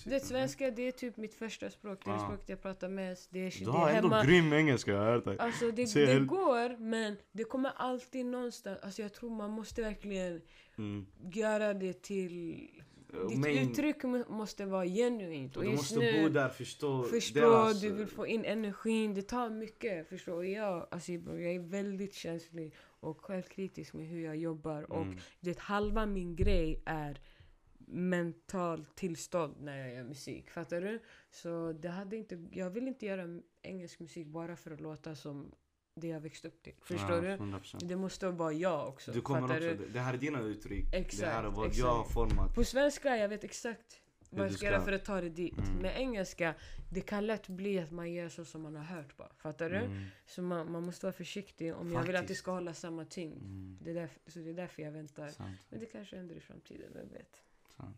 Det svenska det är typ mitt första språk, det är det Ah. språket jag pratar mest. Det är, Du det har är ändå hemma. grym engelska, jag dig. Alltså det, det går, men det kommer alltid någonstans. Alltså jag tror man måste verkligen Mm. göra det till... Ditt Men uttryck må- måste vara genuint. och Och du måste nu, bo där, förstå förstå, deras... du vill få in energin. Det tar mycket, förstår Och jag, alltså jag är väldigt känslig och självkritisk med hur jag jobbar. Och Mm. det halva min grej är mental tillstånd när jag gör musik. Fattar du? Så det hade inte, jag vill inte göra engelsk musik bara för att låta som det jag växt upp till. Förstår Ja, du? 100%. Det måste vara jag också. Du kommer också, du? det- här är dina uttryck. det här är Exakt, vad exakt. jag har format. På svenska jag vet exakt vad jag ska göra för att ta det dit. Mm. Med engelska, det kan lätt bli att man gör så som man har hört bara. Fattar du? Mm. Så man, man måste vara försiktig om jag vill att det Faktiskt. ska hålla samma tyngd. Mm. Det är därför, så det är därför jag väntar. Sant, Men det kanske händer i framtiden, vem vet? Sant.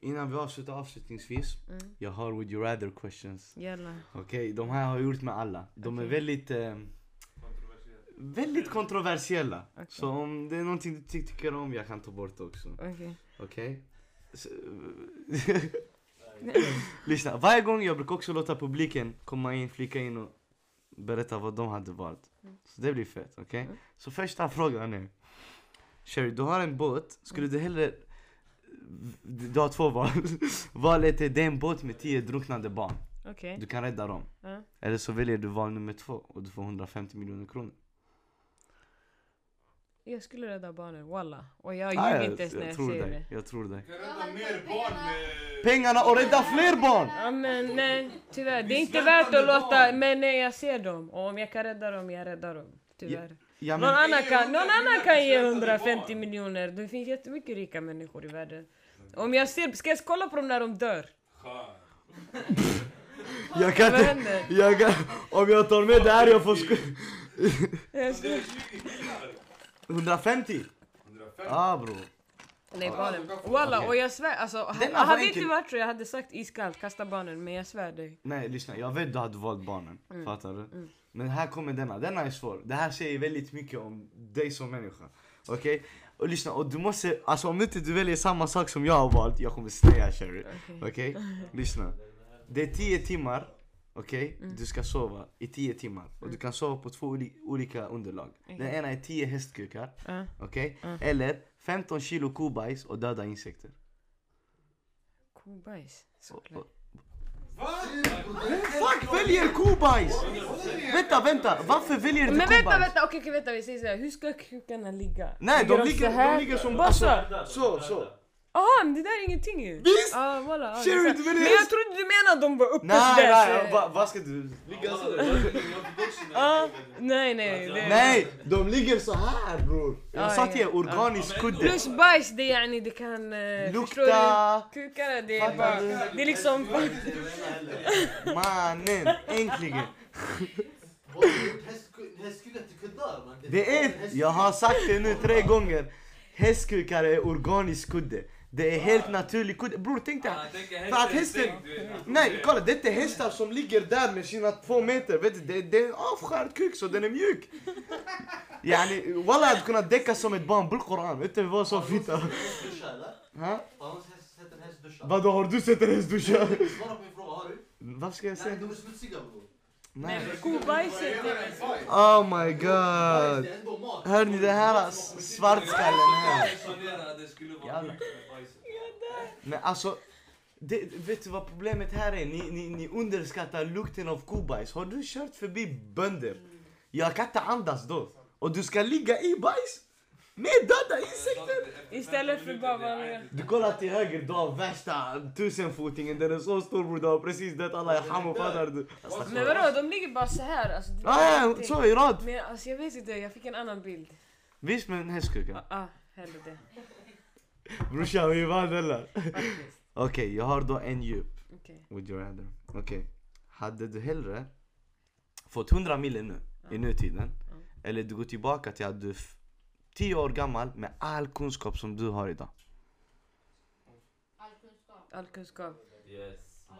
Innan vi avslutar avslutningsvis. Mm. Jag har would you rather questions. Okej, de här har jag gjort med alla. De är Okej. väldigt... Eh, Kontroversiellt. väldigt kontroversiella. Okej. Så om det är någonting du ty- tycker om, jag kan ta bort det också. Okej. Okej? Så- Lyssna, varje gång jag brukar också låta publiken komma in, flika in och berätta vad de hade valt. Mm. Så det blir fett, okej? Mm. Så första frågan är Sherry, du har en båt, skulle du hellre... Du har två val. val ett är det är en båt med tio drunknande barn. Okej. Du kan rädda dem. Ja. Eller så väljer du val nummer två och du får 150 miljoner kronor. Jag skulle rädda barnen, walla. Och jag ljuger jag, inte ens när jag jag tror säger dig, det. jag tror dig. Kan rädda mer barn med... Pengarna och rädda fler barn! Ja men nej, tyvärr. Det är inte värt att låta... Men nej, jag ser dem. Och om jag kan rädda dem, jag räddar dem. Tyvärr. Ja, Någon men, annan kan, någon annan kan ge svältande 150 barn. miljoner. Det finns jättemycket rika människor i världen. Om jag ser... Ska jag kolla på dem när de dör? Jag kan inte... Jag kan, om jag tar med det här jag får sk- Jag ska... 120 bilar. 150? 150. Ah bro. Nej Ja, barnen. Walla och jag svär alltså. Den Hade, var hade det enkel. inte varit så jag hade sagt iskallt kasta barnen. Men jag svär dig. Nej lyssna, jag vet du hade valt barnen. Mm. Fattar du? Mm. Men här kommer denna, denna är svår. Det här säger väldigt mycket om dig som människa. Okej? Och lyssna, och du måste, alltså om inte du väljer samma sak som jag har valt, jag kommer säga Sherry. Okej. Okej? Lyssna. Det är 10 timmar, okej? Mm. Du ska sova i 10 timmar. Och du kan sova på två oli- olika underlag. Den ena är 10 hästkukar, Ja. okej? Mm. Eller 15 kilo kobajs och döda insekter. Kobajs. Såklart. Va? Fuck väljer kobajs! Vänta, vänta, varför väljer du Men kobajs? vänta, vänta, okej, okej vänta vi säger såhär, hur ska kukarna ligga? Nej, de ligger, de ligger som... Alltså, så? så, så. Jaha, men det där är ingenting ju. Visst! Ah, voilà, ah, Sherry, det Men jag trodde du menade att de var uppe Nej, sådär. nej, va- vad ska du ligga så? Ah, nej, nej. Det... Nej, de ligger så här bror. Jag Ah, sa ja. till er, organisk kudde. Plus bajs, det, är yani, det kan... eh, förstår Lukta. du? Kukarna, det är Fattar bara... du? Det är liksom... Mannen, äntligen. Vad har du gjort hästku- hästkuddar till kuddar? man? Det är, jag har sagt det nu tre gånger. Hästkukar är organisk kudde. Det är helt naturlig kudde. Bror tänk dig. För att hästen... Nej kolla det är inte hästar som ligger där med sina två meter. Vet du, det, det är en avskärd kuk så den är mjuk. Yani walla jag hade kunnat däcka som ett barn. Bull-Koran. Vet du vad häst duscha? Vadå har du sett en häst duscha? Svara på min fråga, har du? Vad ska jag säga? de är smutsiga bror. Nej, kobajset... Oh my god. Hör ni det här svartskallen här? Jävlar. Men alltså, det, vet du vad problemet här är? Ni, ni, ni underskattar lukten av kobajs. Har du kört förbi bönder? Jag kan inte andas då. Och du ska ligga i bajs? Med döda insekter! Istället för bara vanliga... Du kollar till höger, du har värsta tusenfotingen. Den är så stor bror, du har precis dött alla i hamn, fattar du? Men vadå, de ligger bara så här. Alltså, Ah, ja, så i rad. Men alltså, jag vet inte, jag fick en annan bild. Visst med en hästkuka? Ah, ah hellre det. Brorsan, vi vann eller? Okej, jag har då en djup. Okej. Would you rather? Okej. Hade du hellre fått 100 mil nu, i nutiden, eller du går tillbaka till att du är f- 10 år gammal med all kunskap som du har idag? All kunskap.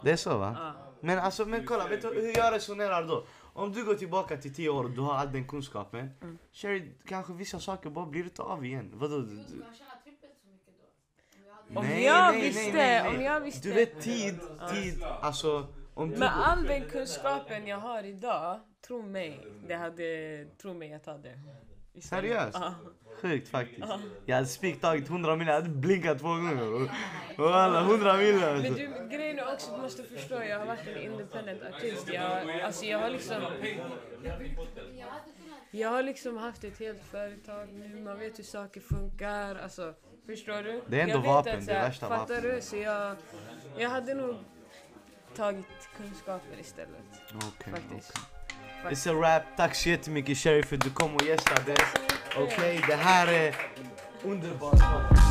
Det är så va? Ah. Men alltså, men kolla, vet du hur jag resonerar då? Om du går tillbaka till 10 år och du har all den kunskapen, Mm. Sherry, kanske vissa saker bara blir inte av igen. Vadå? Du, du, Man tjänar trippelt så mycket då. Om Nej, jag nej, visste, nej, om jag visste. du vet tid, tid, alltså om du... Med all den kunskapen jag har idag, tro mig, det hade, tro mig jag tar det. Seriöst? Ja. Sjukt faktiskt. Jag hade spikt tagit 100 mil, jag hade blinkat två gånger. Walla, 100 mil Men alltså. du, grejen är också, du måste förstå, jag har varit en independent artist. Jag, alltså jag har liksom, jag har liksom haft ett helt företag nu, man vet hur saker funkar. Alltså, förstår du? Det är ändå jag vapen, att, det är värsta Fattar vapen. du? Så jag, jag hade nog tagit kunskaper istället. Okej, Faktiskt. okej. It's a wrap. Tack så jättemycket Sherry för att du kom och gästade. Okej, det här är underbart.